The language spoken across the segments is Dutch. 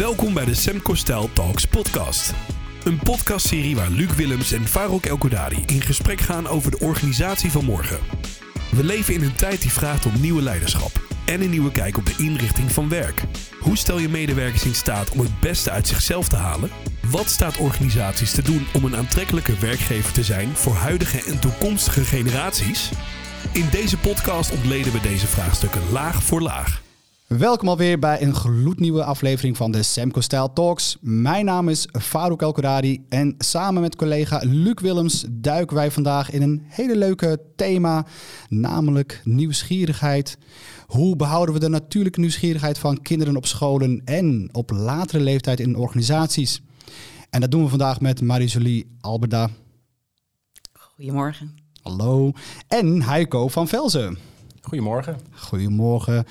Welkom bij de Semco Style Talks podcast. Een podcastserie waar Luc Willems en Farouk Elkodari in gesprek gaan over de organisatie van morgen. We leven in een tijd die vraagt om nieuwe leiderschap en een nieuwe kijk op de inrichting van werk. Hoe stel je medewerkers in staat om het beste uit zichzelf te halen? Wat staat organisaties te doen om een aantrekkelijke werkgever te zijn voor huidige en toekomstige generaties? In deze podcast ontleden we deze vraagstukken laag voor laag. Welkom alweer bij een gloednieuwe aflevering van de Semco Style Talks. Mijn naam is Farouk Elkodari en samen met collega Luc Willems duiken wij vandaag in een hele leuke thema, namelijk nieuwsgierigheid. Hoe behouden we de natuurlijke nieuwsgierigheid van kinderen op scholen en op latere leeftijd in organisaties? En dat doen we vandaag met Marie-Jolie Alberda. Goedemorgen. Hallo. En Heiko van Velzen. Goedemorgen. Goedemorgen.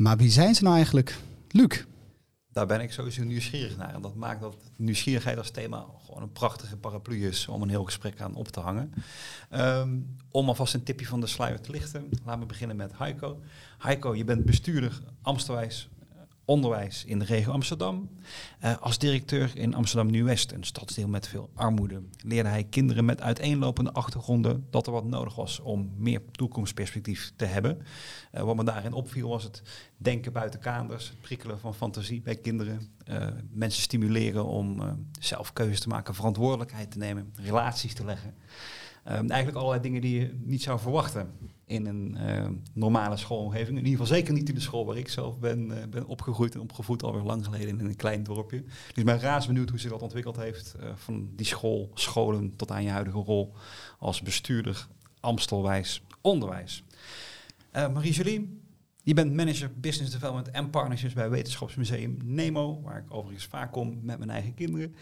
Maar wie zijn ze nou eigenlijk? Luc. Daar ben ik sowieso nieuwsgierig naar. En dat maakt dat nieuwsgierigheid als thema gewoon een prachtige paraplu is om een heel gesprek aan op te hangen. Ehm, om alvast een tipje van de sluier te lichten, laten we beginnen met Heiko. Heiko, je bent bestuurder Amsterwijs onderwijs in de regio Amsterdam. Uh, als directeur in Amsterdam Nieuw-West, een stadsdeel met veel armoede, leerde hij kinderen met uiteenlopende achtergronden dat er wat nodig was om meer toekomstperspectief te hebben. Uh, wat me daarin opviel was het denken buiten kaders, het prikkelen van fantasie bij kinderen, uh, mensen stimuleren om zelf keuzes te maken, verantwoordelijkheid te nemen, relaties te leggen. Eigenlijk allerlei dingen die je niet zou verwachten in een uh, normale schoolomgeving. In ieder geval zeker niet in de school waar ik zelf ben, uh, ben opgegroeid en opgevoed, alweer lang geleden in een klein dorpje. Dus ben razend benieuwd hoe zich dat ontwikkeld heeft. Uh, van die school, scholen tot aan je huidige rol als bestuurder, Amstelwijs, onderwijs. Marie-Jolie, je bent manager Business Development en Partnerships bij Wetenschapsmuseum Nemo, waar ik overigens vaak kom met mijn eigen kinderen.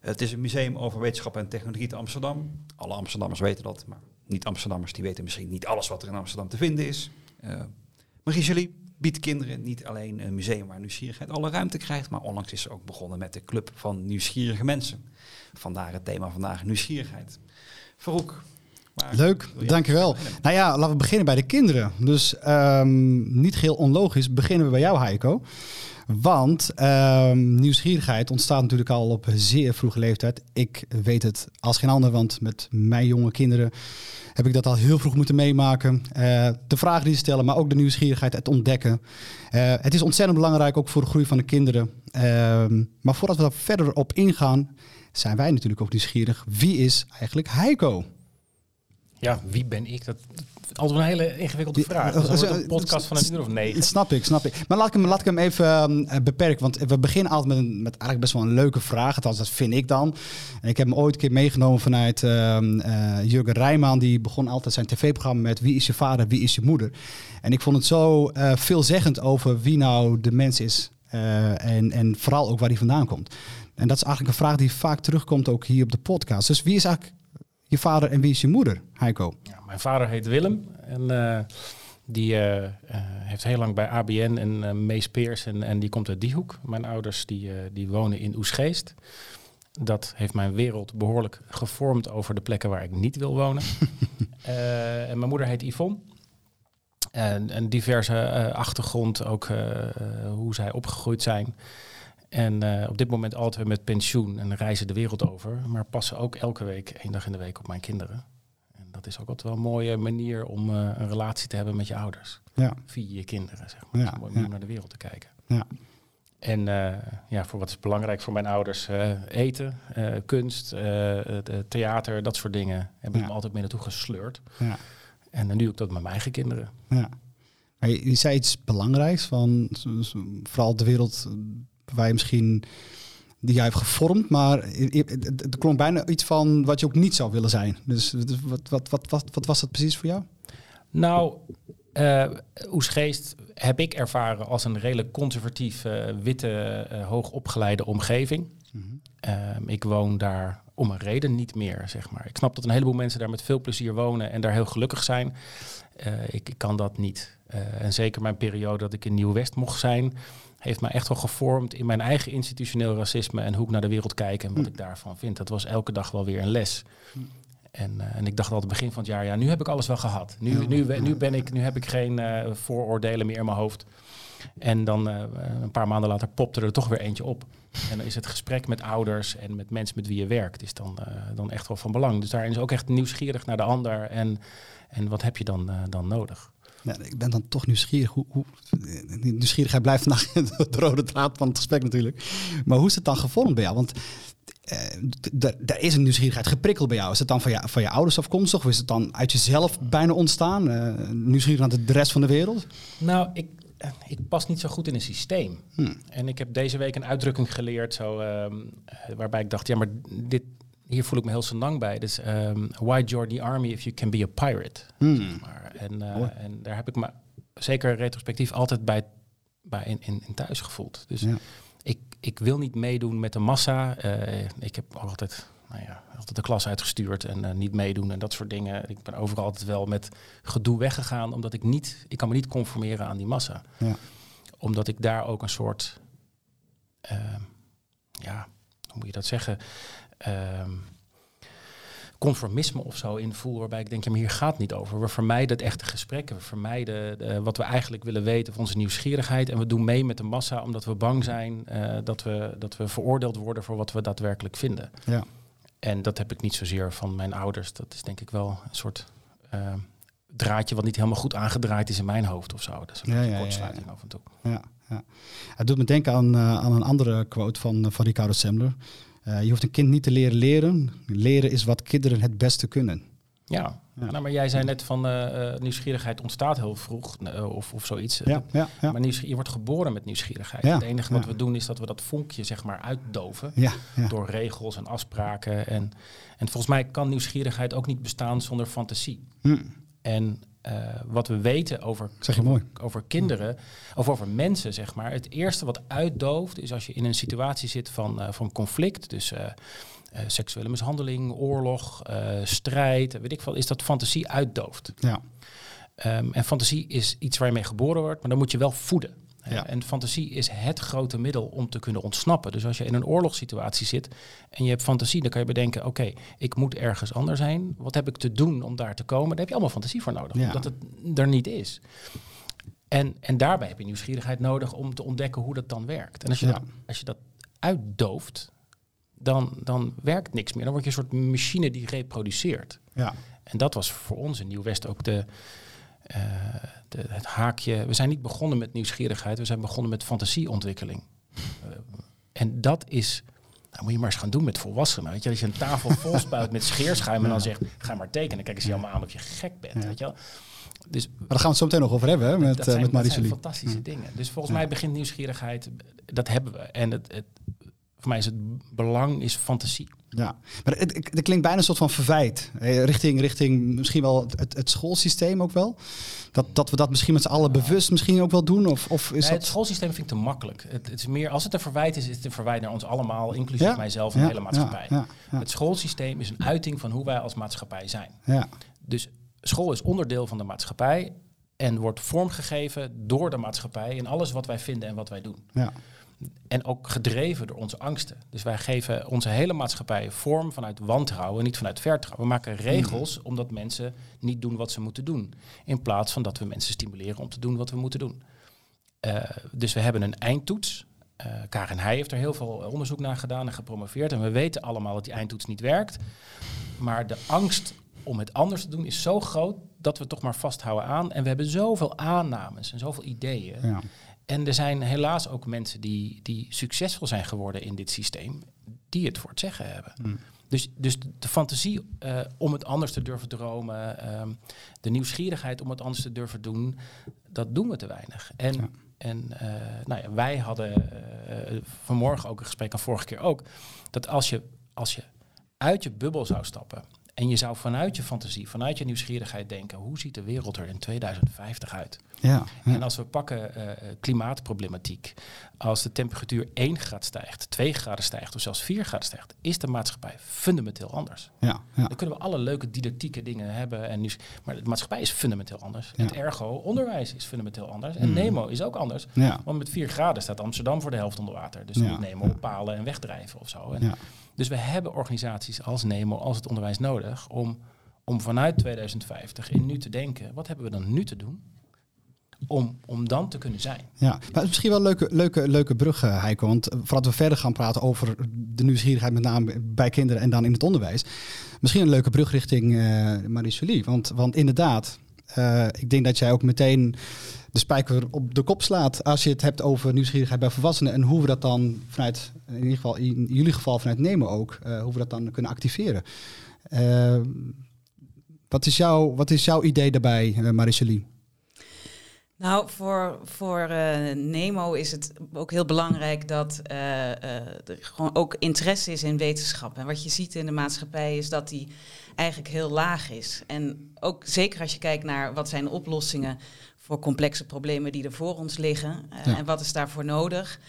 Het is een museum over wetenschap en technologie te Amsterdam. Alle Amsterdammers weten dat, maar niet-Amsterdammers die weten misschien niet alles wat er in Amsterdam te vinden is. Uh, Marie-Julie biedt kinderen niet alleen een museum waar nieuwsgierigheid alle ruimte krijgt, maar onlangs is ze ook begonnen met de Club van Nieuwsgierige Mensen. Vandaar het thema vandaag, nieuwsgierigheid. Leuk, dankjewel. Nou ja, laten we beginnen bij de kinderen. Dus um, niet geheel onlogisch beginnen we bij jou, Heiko. Want um, nieuwsgierigheid ontstaat natuurlijk al op zeer vroege leeftijd. Ik weet het als geen ander, want met mijn jonge kinderen heb ik dat al heel vroeg moeten meemaken. Uh, de vragen die ze stellen, maar ook de nieuwsgierigheid, het ontdekken. Uh, het is ontzettend belangrijk ook voor de groei van de kinderen. Uh, maar voordat we daar verder op ingaan, zijn wij natuurlijk ook nieuwsgierig. Wie is eigenlijk Heiko? Ja, wie ben ik? Dat, altijd een hele ingewikkelde vraag. Dat is een podcast van een uur of negen. Snap ik, snap ik. Maar laat ik hem, laat ik hem even uh, beperken. Want we beginnen altijd met, een, met eigenlijk best wel een leuke vraag. Althans, dat vind ik dan. En ik heb hem ooit een keer meegenomen vanuit uh, uh, Jurgen Rijman. Die begon altijd zijn tv-programma met wie is je vader, wie is je moeder. En ik vond het zo veelzeggend over wie nou de mens is. en, en vooral ook waar hij vandaan komt. En dat is eigenlijk een vraag die vaak terugkomt ook hier op de podcast. Dus wie is eigenlijk je vader en wie is je moeder, Heiko? Ja, mijn vader heet Willem en uh, die uh, uh, heeft heel lang bij ABN en Mees Peers en, en die komt uit die hoek. Mijn ouders die, die wonen in Oesgeest. Dat heeft mijn wereld behoorlijk gevormd over de plekken waar ik niet wil wonen. en mijn moeder heet Yvonne. En een diverse achtergrond, ook hoe zij opgegroeid zijn. En uh, op dit moment altijd met pensioen en reizen de wereld over. Maar passen ook elke week, één dag in de week, op mijn kinderen. En dat is ook altijd wel een mooie manier om uh, een relatie te hebben met je ouders. Ja. Via je kinderen, zeg maar. Ja, om naar de wereld te kijken. Ja. En uh, ja, voor wat is belangrijk voor mijn ouders? eten, kunst, theater, dat soort dingen. Heb ik me altijd mee naartoe gesleurd. Ja. En nu ook dat met mijn eigen kinderen. Ja. Maar je, je zei iets belangrijks van vooral de wereld waar je misschien die jij hebt gevormd, maar het klonk bijna iets van wat je ook niet zou willen zijn. Dus wat, wat, wat, wat, wat was dat precies voor jou? Nou, uh, Oesgeest heb ik ervaren als een redelijk conservatief, uh, witte, uh, hoogopgeleide omgeving. Mm -hmm. uh, ik woon daar om een reden niet meer, zeg maar. Ik snap dat een heleboel mensen daar met veel plezier wonen en daar heel gelukkig zijn. Ik, ik, kan dat niet. en zeker mijn periode dat ik in Nieuw-West mocht zijn, heeft mij echt wel gevormd in mijn eigen institutioneel racisme en hoe ik naar de wereld kijk en wat hm. ik daarvan vind. Dat was elke dag wel weer een les. Hm. En, uh, en ik dacht al het begin van het jaar, ja, nu heb ik alles wel gehad. Nu, nu, nu, ben ik, nu heb ik geen uh, vooroordelen meer in mijn hoofd. En dan uh, een paar maanden later popte er toch weer eentje op. En dan is het gesprek met ouders en met mensen met wie je werkt, is dan, dan echt wel van belang. Dus daarin is ook echt nieuwsgierig naar de ander en, en wat heb je dan, dan nodig. Ja, ik ben dan toch nieuwsgierig. Hoe, hoe, nieuwsgierigheid blijft vandaag de rode draad van het gesprek natuurlijk. Maar hoe is het dan gevormd bij jou? Want er is een nieuwsgierigheid geprikkeld bij jou. Is het dan van je, van je ouders afkomstig? Of is het dan uit jezelf bijna ontstaan? Uh, nieuwsgierig naar de rest van de wereld? Nou, ik, ik pas niet zo goed in een systeem. Hmm. En ik heb deze week een uitdrukking geleerd zo, uh, waarbij ik dacht, ja, maar dit, hier voel ik me heel senang bij. Dus um, why join the army if you can be a pirate? Hmm. maar. En, uh, en daar heb ik me zeker retrospectief altijd bij, bij in, in, in thuis gevoeld. Dus ja. ik, ik wil niet meedoen met de massa. Uh, ik heb altijd nou ja, altijd de klas uitgestuurd en uh, niet meedoen en dat soort dingen. Ik ben overal altijd wel met gedoe weggegaan, omdat ik niet, ik kan me niet conformeren aan die massa. Ja. Omdat ik daar ook een soort, uh, ja, hoe moet je dat zeggen, uh, conformisme of zo in voel, waarbij ik denk, ja, maar hier gaat het niet over. We vermijden het echte gesprekken, we vermijden uh, wat we eigenlijk willen weten, of onze nieuwsgierigheid, en we doen mee met de massa omdat we bang zijn uh, dat, we, dat we veroordeeld worden voor wat we daadwerkelijk vinden. Ja. En dat heb ik niet zozeer van mijn ouders. Dat is denk ik wel een soort uh, draadje wat niet helemaal goed aangedraaid is in mijn hoofd of zo. Dat is een ja, ja, kortsluiting ja, af en toe. Ja, ja. Het doet me denken aan, uh, aan een andere quote van, van Ricardo Semler. Uh, je hoeft een kind niet te leren leren. Leren is wat kinderen het beste kunnen. Ja, ja. Nou, maar jij zei net van uh, nieuwsgierigheid ontstaat heel vroeg uh, of, of zoiets. Ja, ja, ja. Maar je wordt geboren met nieuwsgierigheid. Het enige wat we doen is dat we dat vonkje zeg maar uitdoven door regels en afspraken. En, en volgens mij kan nieuwsgierigheid ook niet bestaan zonder fantasie. Hm. En uh, wat we weten over, zeg je mooi. over kinderen, of over mensen, zeg maar. Het eerste wat uitdooft is als je in een situatie zit van, van conflict. Dus uh, seksuele mishandeling, oorlog, strijd, weet ik veel, is dat fantasie uitdooft. Ja. Um, en fantasie is iets waar je mee geboren wordt, maar dan moet je wel voeden. Ja. En fantasie is het grote middel om te kunnen ontsnappen. Dus als je in een oorlogssituatie zit en je hebt fantasie, dan kan je bedenken: oké, ik moet ergens anders zijn. Wat heb ik te doen om daar te komen? Daar heb je allemaal fantasie voor nodig, ja. omdat het er niet is. En, en daarbij heb je nieuwsgierigheid nodig om te ontdekken hoe dat dan werkt. En als je, ja. dat, als je dat uitdooft, dan, dan werkt niks meer. Dan word je een soort machine die reproduceert. Ja. En dat was voor ons in Nieuw-West ook de, uh, de, het haakje. We zijn niet begonnen met nieuwsgierigheid, we zijn begonnen met fantasieontwikkeling. Uh, en dat is, nou moet je maar eens gaan doen met volwassenen. Weet je, als je een tafel vol spuit met scheerschuim en dan zegt, ga maar tekenen, kijk eens je allemaal aan of je gek bent. Weet je wel? Dus, maar daar gaan we het zo meteen nog over hebben hè, met, dat zijn, uh, met dat zijn fantastische dingen. Dus volgens mij begint nieuwsgierigheid, dat hebben we. En het, het, voor mij is het belang is fantasie. Ja, maar het, het, het klinkt bijna een soort van verwijt. Richting, richting misschien wel het, het schoolsysteem ook wel. Dat, dat we dat misschien met z'n allen bewust misschien ook wel doen? Of, of is nee, dat... Het schoolsysteem vind ik te makkelijk. Het, het, is meer, als het een verwijt is, is het een verwijt naar ons allemaal, inclusief ja? mijzelf en de hele maatschappij. Ja, het schoolsysteem is een uiting van hoe wij als maatschappij zijn. Dus school is onderdeel van de maatschappij en wordt vormgegeven door de maatschappij in alles wat wij vinden en wat wij doen. Ja. En ook gedreven door onze angsten. Dus wij geven onze hele maatschappij vorm vanuit wantrouwen, niet vanuit vertrouwen. We maken regels mm. omdat mensen niet doen wat ze moeten doen. In plaats van dat we mensen stimuleren om te doen wat we moeten doen. Uh, dus we hebben een eindtoets. Uh, Karen Heij heeft er heel veel onderzoek naar gedaan en gepromoveerd. En we weten allemaal dat die eindtoets niet werkt. Maar de angst om het anders te doen is zo groot dat we toch maar vasthouden aan. En we hebben zoveel aannames en zoveel ideeën. Ja. En er zijn helaas ook mensen die, die succesvol zijn geworden in dit systeem, die het voor het zeggen hebben. Hmm. Dus, dus de fantasie uh, om het anders te durven dromen, um, de nieuwsgierigheid om het anders te durven doen, dat doen we te weinig. En, ja. en uh, nou ja, wij hadden uh, vanmorgen ook een gesprek, en vorige keer ook, dat als je, als je uit je bubbel zou stappen en je zou vanuit je fantasie, vanuit je nieuwsgierigheid denken, hoe ziet de wereld er in 2050 uit? Ja, ja. En als we pakken uh, klimaatproblematiek, als de temperatuur 1 graad stijgt, 2 graden stijgt of zelfs 4 graden stijgt, is de maatschappij fundamenteel anders. Ja, ja. Dan kunnen we alle leuke didactieke dingen hebben, en nieuws, maar de maatschappij is fundamenteel anders. Ja. Het ergo, onderwijs is fundamenteel anders. En mm. Nemo is ook anders. Ja. Want met 4 graden staat Amsterdam voor de helft onder water. Dus. Nemo palen en wegdrijven of zo. En ja. Dus we hebben organisaties als Nemo, als het onderwijs nodig om, om vanuit 2050 in nu te denken, wat hebben we dan nu te doen? om, om dan te kunnen zijn. Ja, maar het is misschien wel een leuke, leuke, leuke brug, uh, Heiko. Want voordat we verder gaan praten over de nieuwsgierigheid, met name bij kinderen en dan in het onderwijs. Misschien een leuke brug richting uh, Marie-Solie. Want, want inderdaad, ik denk dat jij ook meteen de spijker op de kop slaat als je het hebt over nieuwsgierigheid bij volwassenen en hoe we dat dan vanuit, in ieder geval in jullie geval vanuit Nemo ook, hoe we dat dan kunnen activeren. Uh, wat, is jouw, wat is jouw idee daarbij, uh, Maricelie? Nou, voor, voor uh, Nemo is het ook heel belangrijk dat uh, uh, er gewoon ook interesse is in wetenschap. En wat je ziet in de maatschappij is dat die eigenlijk heel laag is. En ook zeker als je kijkt naar wat zijn oplossingen voor complexe problemen die er voor ons liggen ja. en wat is daarvoor nodig.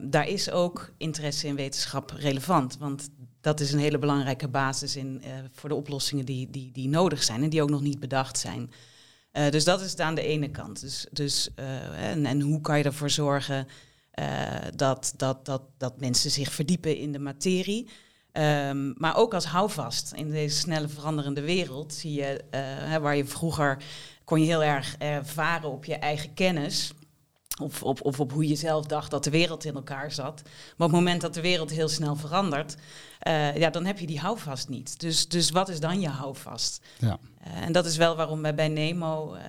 daar is ook interesse in wetenschap relevant. Want dat is een hele belangrijke basis in, voor de oplossingen die, die, die nodig zijn en die ook nog niet bedacht zijn. Uh, dus dat is aan de ene kant. Dus, dus, uh, en, en, hoe kan je ervoor zorgen dat, dat, dat, dat mensen zich verdiepen in de materie? Um, maar ook als houvast in deze snelle veranderende wereld zie je, waar je vroeger kon je heel erg varen op je eigen kennis. Of op, of op hoe je zelf dacht dat de wereld in elkaar zat. Maar op het moment dat de wereld heel snel verandert, uh, ja, dan heb je die houvast niet. Dus, dus wat is dan je houvast? Ja. Uh, en dat is wel waarom wij bij Nemo, uh,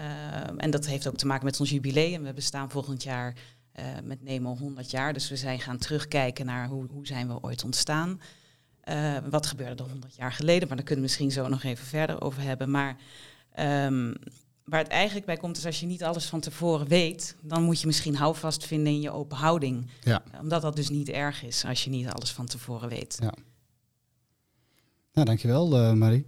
en dat heeft ook te maken met ons jubileum. We bestaan volgend jaar met Nemo 100 jaar. Dus we zijn gaan terugkijken naar hoe, hoe zijn we ooit ontstaan. wat gebeurde er 100 jaar geleden? Maar daar kunnen we misschien zo nog even verder over hebben. Maar um, waar het eigenlijk bij komt is als je niet alles van tevoren weet, dan moet je misschien houvast vinden in je open houding. Ja. Omdat dat dus niet erg is als je niet alles van tevoren weet. Ja. Nou, dankjewel uh, Marie.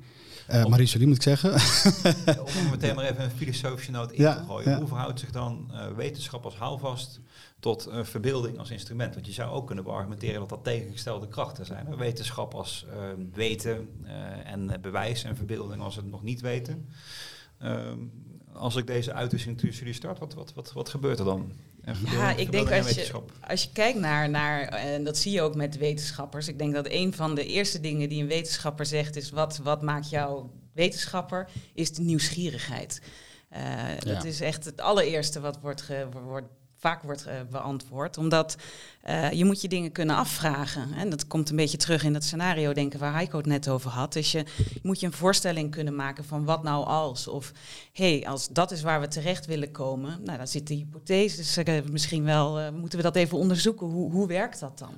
Uh, Marie Solie moet ik zeggen. Om er meteen maar even een filosofische noot in Ja, te gooien. ja. Hoe verhoudt zich dan uh, wetenschap als houvast tot uh, verbeelding als instrument? Want je zou ook kunnen beargumenteren dat dat tegengestelde krachten zijn. Hè? Wetenschap als weten en bewijs en verbeelding als het nog niet weten. Ehm, als ik deze uitwisseling tussen jullie start, wat, wat, wat, wat gebeurt er dan? Ja, ik denk als je, als je kijkt naar, naar, en dat zie je ook met wetenschappers, ik denk dat een van de eerste dingen die een wetenschapper zegt is, wat, wat maakt jou wetenschapper, is de nieuwsgierigheid. Uh, ja. Dat is echt het allereerste wat wordt, ge, wordt vaak wordt uh, beantwoord. Omdat uh, je moet je dingen kunnen afvragen. En dat komt een beetje terug in het scenario denken waar Heiko het net over had. Dus je, moet je een voorstelling kunnen maken van wat nou als. Of hé, hey, als dat is waar we terecht willen komen. Nou, dan zit de hypothese. Uh, misschien wel, moeten we dat even onderzoeken. Hoe, hoe werkt dat dan?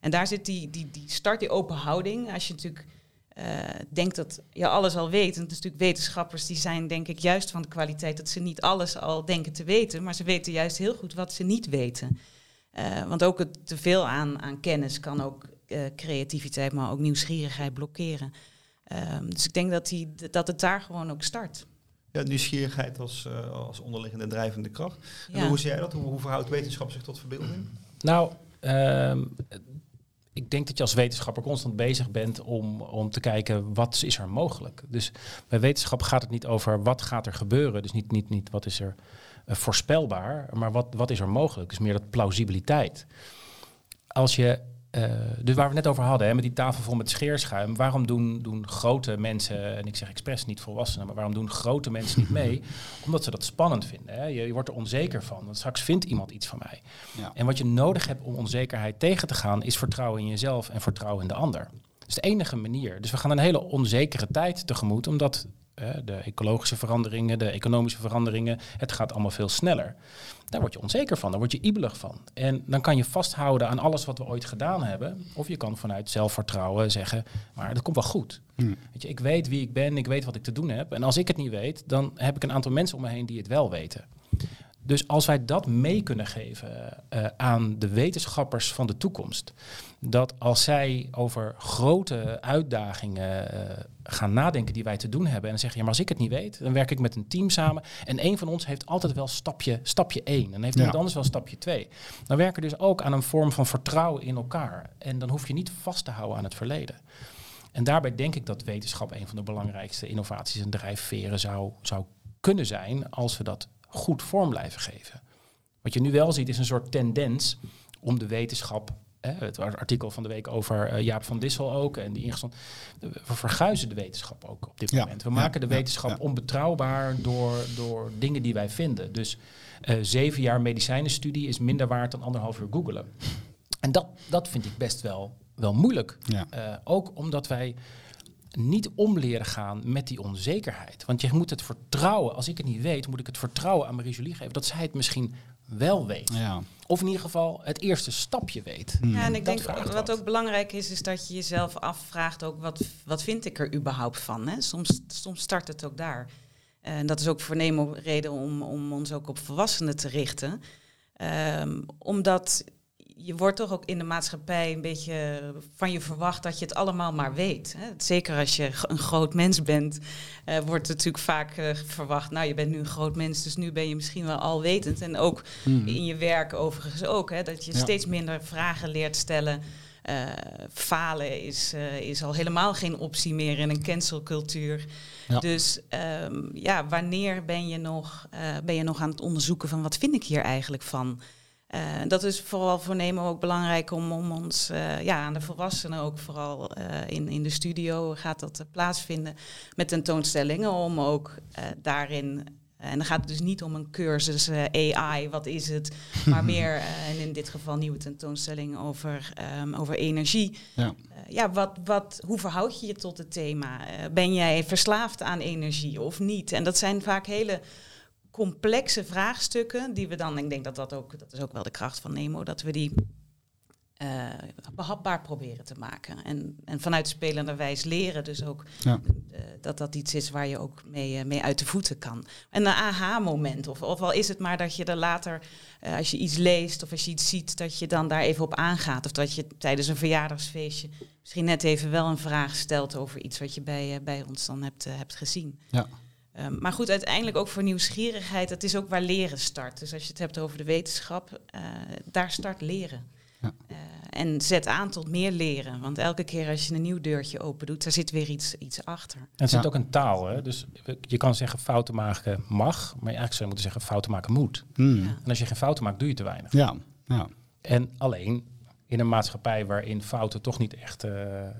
En daar zit die, die, die start, die open houding. Als je natuurlijk uh, denkt dat je alles al weet. En het is natuurlijk wetenschappers die zijn denk ik juist van de kwaliteit dat ze niet alles al denken te weten, maar ze weten juist heel goed wat ze niet weten. Uh, want ook het teveel aan, aan kennis kan ook uh, creativiteit, maar ook nieuwsgierigheid blokkeren. dus ik denk dat, die, dat het daar gewoon ook start. Ja, nieuwsgierigheid als, als onderliggende drijvende kracht. Ja. Hoe zie jij dat? Hoe, hoe verhoudt wetenschap zich tot verbeelding? Nou, um, ik denk dat je als wetenschapper constant bezig bent om, om te kijken wat is er mogelijk. Dus bij wetenschap gaat het niet over wat gaat er gebeuren. Dus niet, niet, niet wat is er uh, voorspelbaar, maar wat, wat is er mogelijk. Dus meer dat plausibiliteit. Als je, dus waar we het net over hadden, hè, met die tafel vol met scheerschuim. Waarom doen, doen grote mensen, en ik zeg expres niet volwassenen, maar waarom doen grote mensen niet mee? Omdat ze dat spannend vinden. Hè? Je, je wordt er onzeker van. Want straks vindt iemand iets van mij. Ja. En wat je nodig hebt om onzekerheid tegen te gaan, is vertrouwen in jezelf en vertrouwen in de ander. Dat is de enige manier. Dus we gaan een hele onzekere tijd tegemoet, omdat de ecologische veranderingen, de economische veranderingen, het gaat allemaal veel sneller. Daar word je onzeker van, daar word je ibelig van. En dan kan je vasthouden aan alles wat we ooit gedaan hebben. Of je kan vanuit zelfvertrouwen zeggen, maar dat komt wel goed. Hmm. Weet je, ik weet wie ik ben, ik weet wat ik te doen heb. En als ik het niet weet, dan heb ik een aantal mensen om me heen die het wel weten. Dus als wij dat mee kunnen geven uh, aan de wetenschappers van de toekomst, dat als zij over grote uitdagingen uh, gaan nadenken die wij te doen hebben en zeggen, ja, maar als ik het niet weet, dan werk ik met een team samen en een van ons heeft altijd wel stapje, stapje één en heeft iemand ja. anders wel stapje twee. Dan werken we dus ook aan een vorm van vertrouwen in elkaar en dan hoef je niet vast te houden aan het verleden. En daarbij denk ik dat wetenschap een van de belangrijkste innovaties en drijfveren zou, zou kunnen zijn als we dat goed vorm blijven geven. Wat je nu wel ziet is een soort tendens om de wetenschap het artikel van de week over eh, Jaap van Dissel ook. En die ingestond. We verguizen de wetenschap ook op dit moment. We maken de wetenschap onbetrouwbaar door, door dingen die wij vinden. Dus eh, zeven jaar medicijnenstudie is minder waard dan anderhalf uur googelen. En dat, dat vind ik best wel, wel moeilijk. Ja. Eh, ook omdat wij niet om leren gaan met die onzekerheid. Want je moet het vertrouwen, als ik het niet weet, moet ik het vertrouwen aan Marie-Julie geven dat zij het misschien wel weet. Ja. Of in ieder geval het eerste stapje weet. Hmm. Ja, en ik Dat denk wat wat. ook belangrijk is, is dat je jezelf afvraagt ook wat, wat vind ik er überhaupt van. Hè? Soms, soms start het ook daar. En dat is ook voor Nemo reden om, om ons ook op volwassenen te richten. Ehm, omdat je wordt toch ook in de maatschappij een beetje van je verwacht dat je het allemaal maar weet. Hè? Zeker als je een groot mens bent, eh, wordt natuurlijk vaak eh, verwacht, nou je bent nu een groot mens, dus nu ben je misschien wel alwetend. En ook Hmm. in je werk overigens ook, hè, dat je Ja. steeds minder vragen leert stellen. Eh, falen is, is al helemaal geen optie meer in een cancelcultuur. Ja. Dus ehm, ja, wanneer ben je, nog, ben je nog aan het onderzoeken van wat vind ik hier eigenlijk van? Eh, dat is vooral voor Nemo ook belangrijk om, om ons, eh, ja, aan de volwassenen ook vooral eh, in, in de studio gaat dat plaatsvinden met tentoonstellingen, om ook daarin, en dan gaat het dus niet om een cursus AI, wat is het, maar meer, en in dit geval nieuwe tentoonstelling over, ehm, over energie. Ja. Ja, wat, wat, hoe verhoud je je tot het thema? Ben jij verslaafd aan energie of niet? En dat zijn vaak hele complexe vraagstukken die we dan, ik denk dat dat ook, dat is ook wel de kracht van Nemo, dat we die eh, behapbaar proberen te maken. En, en vanuit spelende wijs leren, dus ook Ja. eh, dat dat iets is waar je ook mee, eh, mee uit de voeten kan. En een aha-moment, of, of al is het maar dat je er later, als je iets leest of als je iets ziet, dat je dan daar even op aangaat. Of dat je tijdens een verjaardagsfeestje misschien net even wel een vraag stelt over iets wat je bij, bij ons dan hebt, hebt gezien. Ja. Ehm, maar goed, uiteindelijk ook voor nieuwsgierigheid, het is ook waar leren start. Dus als je het hebt over de wetenschap, eh, daar start leren. Ja. Eh, en zet aan tot meer leren. Want elke keer als je een nieuw deurtje open doet, daar zit weer iets, iets achter. En het zit Ja. ook een taal. Hè? Dus je kan zeggen fouten maken mag, maar je eigenlijk zou moeten zeggen fouten maken moet. Hmm. Ja. En als je geen fouten maakt, doe je te weinig. Ja. Ja. En alleen in een maatschappij waarin fouten toch niet echt eh, eh,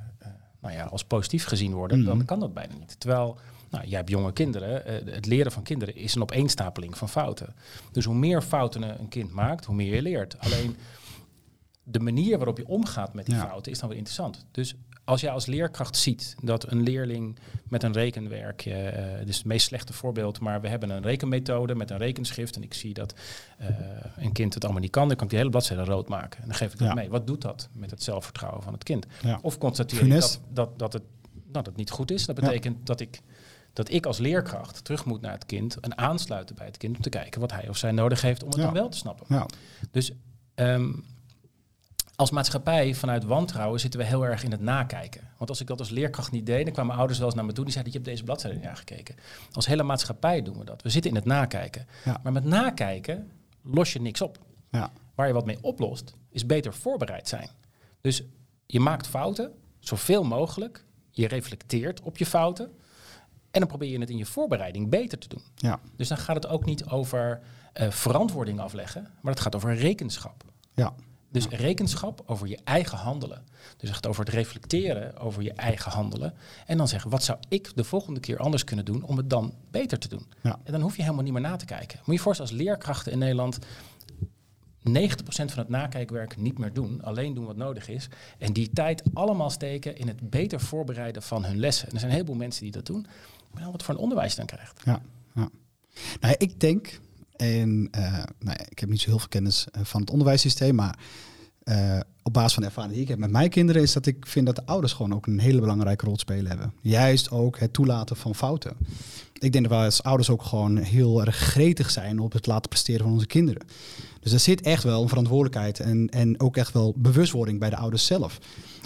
nou ja, als positief gezien worden, Mhm. dan kan dat bijna niet. Terwijl, nou, jij hebt jonge kinderen, eh, het leren van kinderen is een opeenstapeling van fouten. Dus hoe meer fouten een kind maakt, hoe meer je leert. Alleen de manier waarop je omgaat met die Ja. fouten is dan weer interessant. Dus als jij als leerkracht ziet dat een leerling met een rekenwerkje, eh dit is het meest slechte voorbeeld, maar we hebben een rekenmethode met een rekenschrift en ik zie dat eh, een kind het allemaal niet kan, dan kan ik die hele bladzijde rood maken. En dan geef ik dat Ja. mee. Wat doet dat met het zelfvertrouwen van het kind? Ja. Of constateer ik Funest. dat, dat, dat, het, nou, dat het niet goed is. Dat betekent dat, ik, dat ik als leerkracht terug moet naar het kind en aansluiten bij het kind om te kijken wat hij of zij nodig heeft om het Ja. dan wel te snappen. Ja. Dus ehm, als maatschappij vanuit wantrouwen zitten we heel erg in het nakijken. Want als ik dat als leerkracht niet deed, dan kwamen ouders wel eens naar me toe die zeiden: Je hebt deze bladzijde niet aangekeken. Als hele maatschappij doen we dat. We zitten in het nakijken. Ja. Maar met nakijken los je niks op. Ja. Waar je wat mee oplost, is beter voorbereid zijn. Dus je maakt fouten, zoveel mogelijk. Je reflecteert op je fouten. En dan probeer je het in je voorbereiding beter te doen. Ja. Dus dan gaat het ook niet over eh, verantwoording afleggen, maar het gaat over rekenschap. Ja. Dus rekenschap over je eigen handelen. Dus echt over het reflecteren over je eigen handelen. En dan zeggen, wat zou ik de volgende keer anders kunnen doen om het dan beter te doen? Ja. En dan hoef je helemaal niet meer na te kijken. Moet je je voorstellen als leerkrachten in Nederland 90% van het nakijkwerk niet meer doen. Alleen doen wat nodig is. En die tijd allemaal steken in het beter voorbereiden van hun lessen. En er zijn een heleboel mensen die dat doen. Dan wat voor een onderwijs dan krijgt. Ja, ja. Nou, ik denk, en eh, nou ik heb niet zo heel veel kennis eh, van het onderwijssysteem, maar eh, op basis van de ervaring die ik heb met mijn kinderen, is dat ik vind dat de ouders gewoon ook een hele belangrijke rol spelen hebben. Juist ook het toelaten van fouten. Ik denk dat wij als ouders ook gewoon heel erg gretig zijn op het laten presteren van onze kinderen. Dus er zit echt wel een verantwoordelijkheid en, en ook echt wel bewustwording bij de ouders zelf.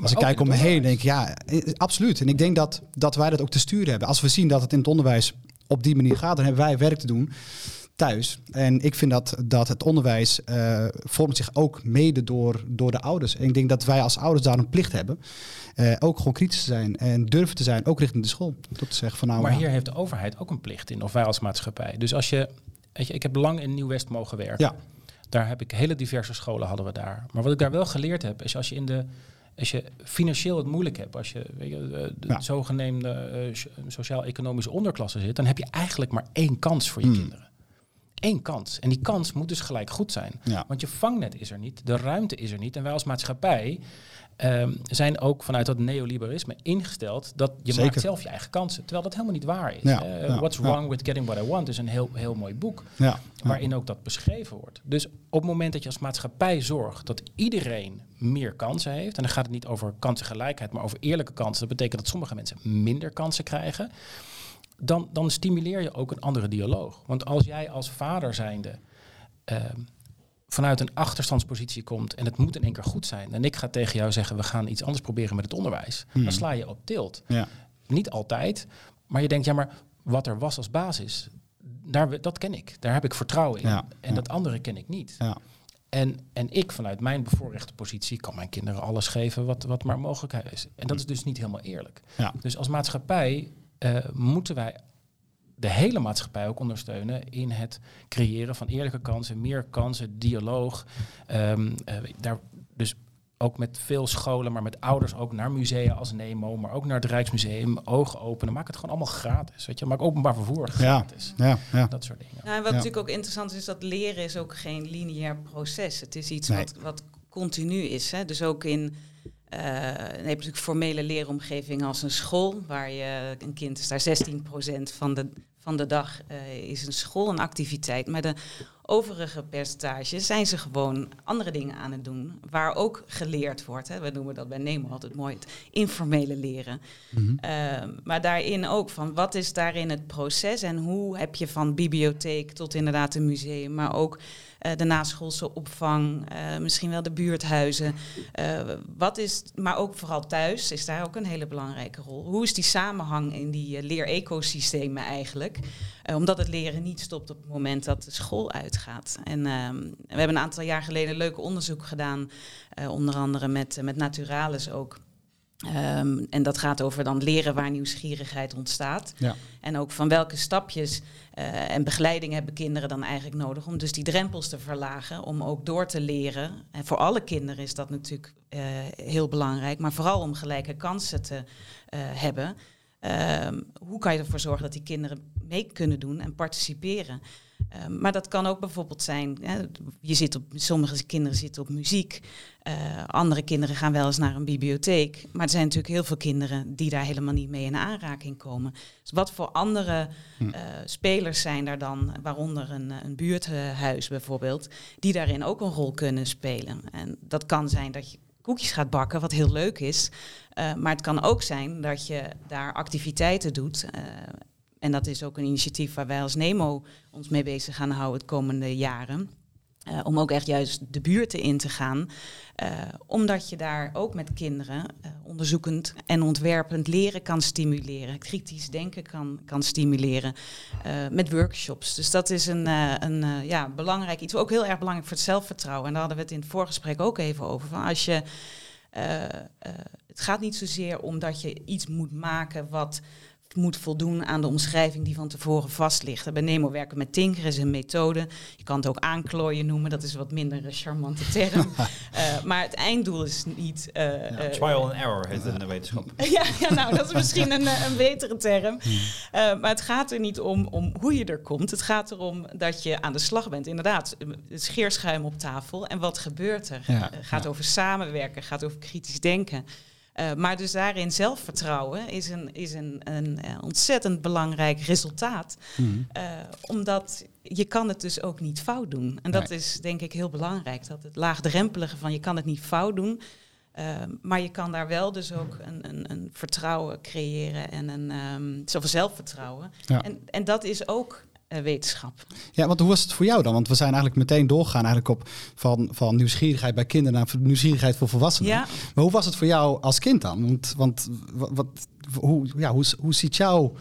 Als ik kijk om me heen, denk ik ja, absoluut. En ik denk dat, dat wij dat ook te sturen hebben. Als we zien dat het in het onderwijs op die manier gaat, dan hebben wij werk te doen thuis. En ik vind dat, dat het onderwijs eh, vormt zich ook mede door, door de ouders. En ik denk dat wij als ouders daar een plicht hebben. eh, ook gewoon kritisch te zijn en durven te zijn, ook richting de school. Tot te zeggen van nou, Maar ja, hier heeft de overheid ook een plicht in, of wij als maatschappij. Dus als je, weet je ik heb lang in Nieuw-West mogen werken. Ja. Daar heb ik hele diverse scholen hadden we daar. Maar wat ik daar wel geleerd heb, is als je in de als je financieel het moeilijk hebt, als je weet je, de, Ja. zogenaamde eh, so- sociaal-economische onderklasse zit, dan heb je eigenlijk maar één kans voor je Hmm. kinderen. Eén kans. En die kans moet dus gelijk goed zijn. Ja. Want je vangnet is er niet, de ruimte is er niet. En wij als maatschappij ehm, zijn ook vanuit dat neoliberalisme ingesteld dat je Zeker. maakt zelf je eigen kansen. Terwijl dat helemaal niet waar is. Ja, ja, What's. Wrong with Getting What I Want is een heel, heel mooi boek waarin ook dat beschreven wordt. Dus op het moment dat je als maatschappij zorgt dat iedereen meer kansen heeft, en dan gaat het niet over kansengelijkheid, maar over eerlijke kansen, dat betekent dat sommige mensen minder kansen krijgen, dan, dan stimuleer je ook een andere dialoog. Want als jij als vader zijnde ehm, vanuit een achterstandspositie komt en het moet in één keer goed zijn, en ik ga tegen jou zeggen, we gaan iets anders proberen met het onderwijs, Hmm. dan sla je op tilt. Ja. Niet altijd, maar je denkt, ja, maar wat er was als basis, daar, dat ken ik. Daar heb ik vertrouwen in. Ja, en ja. dat andere ken ik niet. Ja. En, en ik vanuit mijn bevoorrechte positie kan mijn kinderen alles geven wat, wat maar mogelijk is. En dat is dus niet helemaal eerlijk. Dus als maatschappij eh, moeten wij de hele maatschappij ook ondersteunen in het creëren van eerlijke kansen, meer kansen, dialoog. Ehm, eh, daar, dus ook met veel scholen, maar met ouders ook naar musea als Nemo, maar ook naar het Rijksmuseum, ogen openen. Maak het gewoon allemaal gratis. Weet je? Maak openbaar vervoer gratis. Ja. Ja. Dat soort dingen. Nou, en wat Ja. natuurlijk ook interessant is, is dat leren is ook geen lineair proces. Het is iets Nee. wat, wat continu is. Hè? Dus ook in, eh heb je natuurlijk formele leeromgeving als een school, waar je een kind is daar 16% van de, van de dag eh, is een school, een activiteit. Maar de overige percentages zijn ze gewoon andere dingen aan het doen, waar ook geleerd wordt. Hè? We noemen dat bij Nemo altijd mooi het informele leren. Mhm. Ehm, maar daarin ook van wat is daarin het proces en hoe heb je van bibliotheek tot inderdaad een museum, maar ook eh, de naschoolse opvang, eh, misschien wel de buurthuizen. Eh, wat is, maar ook vooral thuis is daar ook een hele belangrijke rol. Hoe is die samenhang in die leerecosystemen eigenlijk? Omdat het leren niet stopt op het moment dat de school uitgaat. En ehm, we hebben een aantal jaar geleden leuk onderzoek gedaan, onder andere met, met Naturalis ook. Ehm, en dat gaat over dan leren waar nieuwsgierigheid ontstaat. Ja. En ook van welke stapjes eh, en begeleiding hebben kinderen dan eigenlijk nodig om dus die drempels te verlagen, om ook door te leren. En voor alle kinderen is dat natuurlijk eh, heel belangrijk, maar vooral om gelijke kansen te eh, hebben. Ehm, hoe kan je ervoor zorgen dat die kinderen mee kunnen doen en participeren? Ehm, maar dat kan ook bijvoorbeeld zijn, hè, je zit op, sommige kinderen zitten op muziek, eh, andere kinderen gaan wel eens naar een bibliotheek. Maar er zijn natuurlijk heel veel kinderen die daar helemaal niet mee in aanraking komen. Dus wat voor andere Hm. eh, spelers zijn daar dan, waaronder een, eh, een buurthuis bijvoorbeeld, die daarin ook een rol kunnen spelen. En dat kan zijn dat je koekjes gaat bakken, wat heel leuk is. Maar het kan ook zijn dat je daar activiteiten doet. En dat is ook een initiatief waar wij als Nemo ons mee bezig gaan houden de komende jaren. Eh, om ook echt juist de buurten in te gaan. Eh, omdat je daar ook met kinderen eh, onderzoekend en ontwerpend leren kan stimuleren. Kritisch denken kan, kan stimuleren met workshops. Dus dat is een, een ja, belangrijk iets. Ook heel erg belangrijk voor het zelfvertrouwen. En daar hadden we het in het voorgesprek ook even over. Van als je, het gaat niet zozeer om dat je iets moet maken wat moet voldoen aan de omschrijving die van tevoren vast ligt. Bij Nemo werken we met tinkeren, is een methode. Je kan het ook aanklooien noemen, dat is een wat minder een charmante term. Eh, maar het einddoel is niet... eh, eh, Trial and error heet het in de wetenschap. ja, ja, nou, dat is misschien een, eh, een betere term. Eh, maar het gaat er niet om, om hoe je er komt. Het gaat erom dat je aan de slag bent. Inderdaad, het scheerschuim op tafel. En wat gebeurt er? Ja, Het gaat ja. over samenwerken, gaat over kritisch denken. Eh, maar dus daarin zelfvertrouwen is een, is een, een eh, ontzettend belangrijk resultaat. Mhm. Eh, omdat je kan het dus ook niet fout doen. En dat Nee. is denk ik heel belangrijk. Dat het laagdrempelige van je kan het niet fout doen. eh, maar je kan daar wel dus ook een, een, een vertrouwen creëren en een um, zoveel zelfvertrouwen. Ja. En, en dat is ook wetenschap. Ja, want hoe was het voor jou dan? Want we zijn eigenlijk meteen doorgegaan eigenlijk op van, van nieuwsgierigheid bij kinderen naar nieuwsgierigheid voor volwassenen. Ja, Maar hoe was het voor jou als kind dan? Want, want wat, hoe, ja, hoe, hoe ziet jouw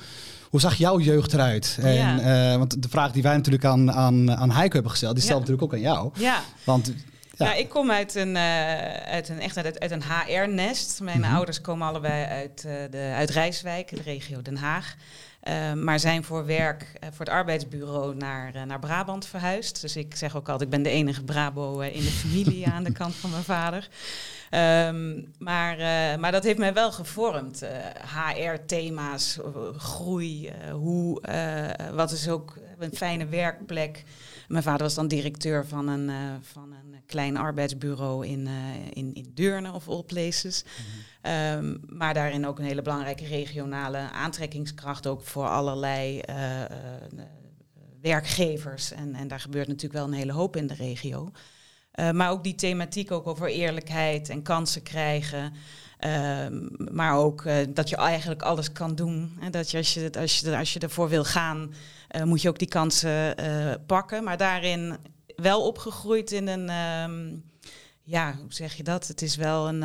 hoe zag jouw jeugd eruit? En, Ja. eh, want de vraag die wij natuurlijk aan, aan, aan Heiko hebben gesteld, die stelt Ja. natuurlijk ook aan jou. ja. Want Ja. Nou, ik kom uit een, eh, uit een, echt uit, uit een HR-nest. Mijn Mhm. ouders komen allebei uit, eh, de, uit Rijswijk, de regio Den Haag. Uh, maar zijn voor werk, uh, voor het arbeidsbureau, naar, uh, naar Brabant verhuisd. Dus ik zeg ook altijd, ik ben de enige Brabo in de familie aan de kant van mijn vader. Um, maar, maar dat heeft mij wel gevormd. HR-thema's, groei, hoe, wat is ook een fijne werkplek. Mijn vader was dan directeur van een, van een klein arbeidsbureau in, in, in Deurne of all places. Mm Um, maar daarin ook een hele belangrijke regionale aantrekkingskracht, ook voor allerlei uh, uh, werkgevers. En, en daar gebeurt natuurlijk wel een hele hoop in de regio. Uh, maar ook die thematiek ook over eerlijkheid en kansen krijgen. Ehm, maar ook dat je eigenlijk alles kan doen. En dat je als, je, als, je, als je ervoor wil gaan, moet je ook die kansen pakken. Maar daarin wel opgegroeid in een, um, ja, hoe zeg je dat? Het is wel een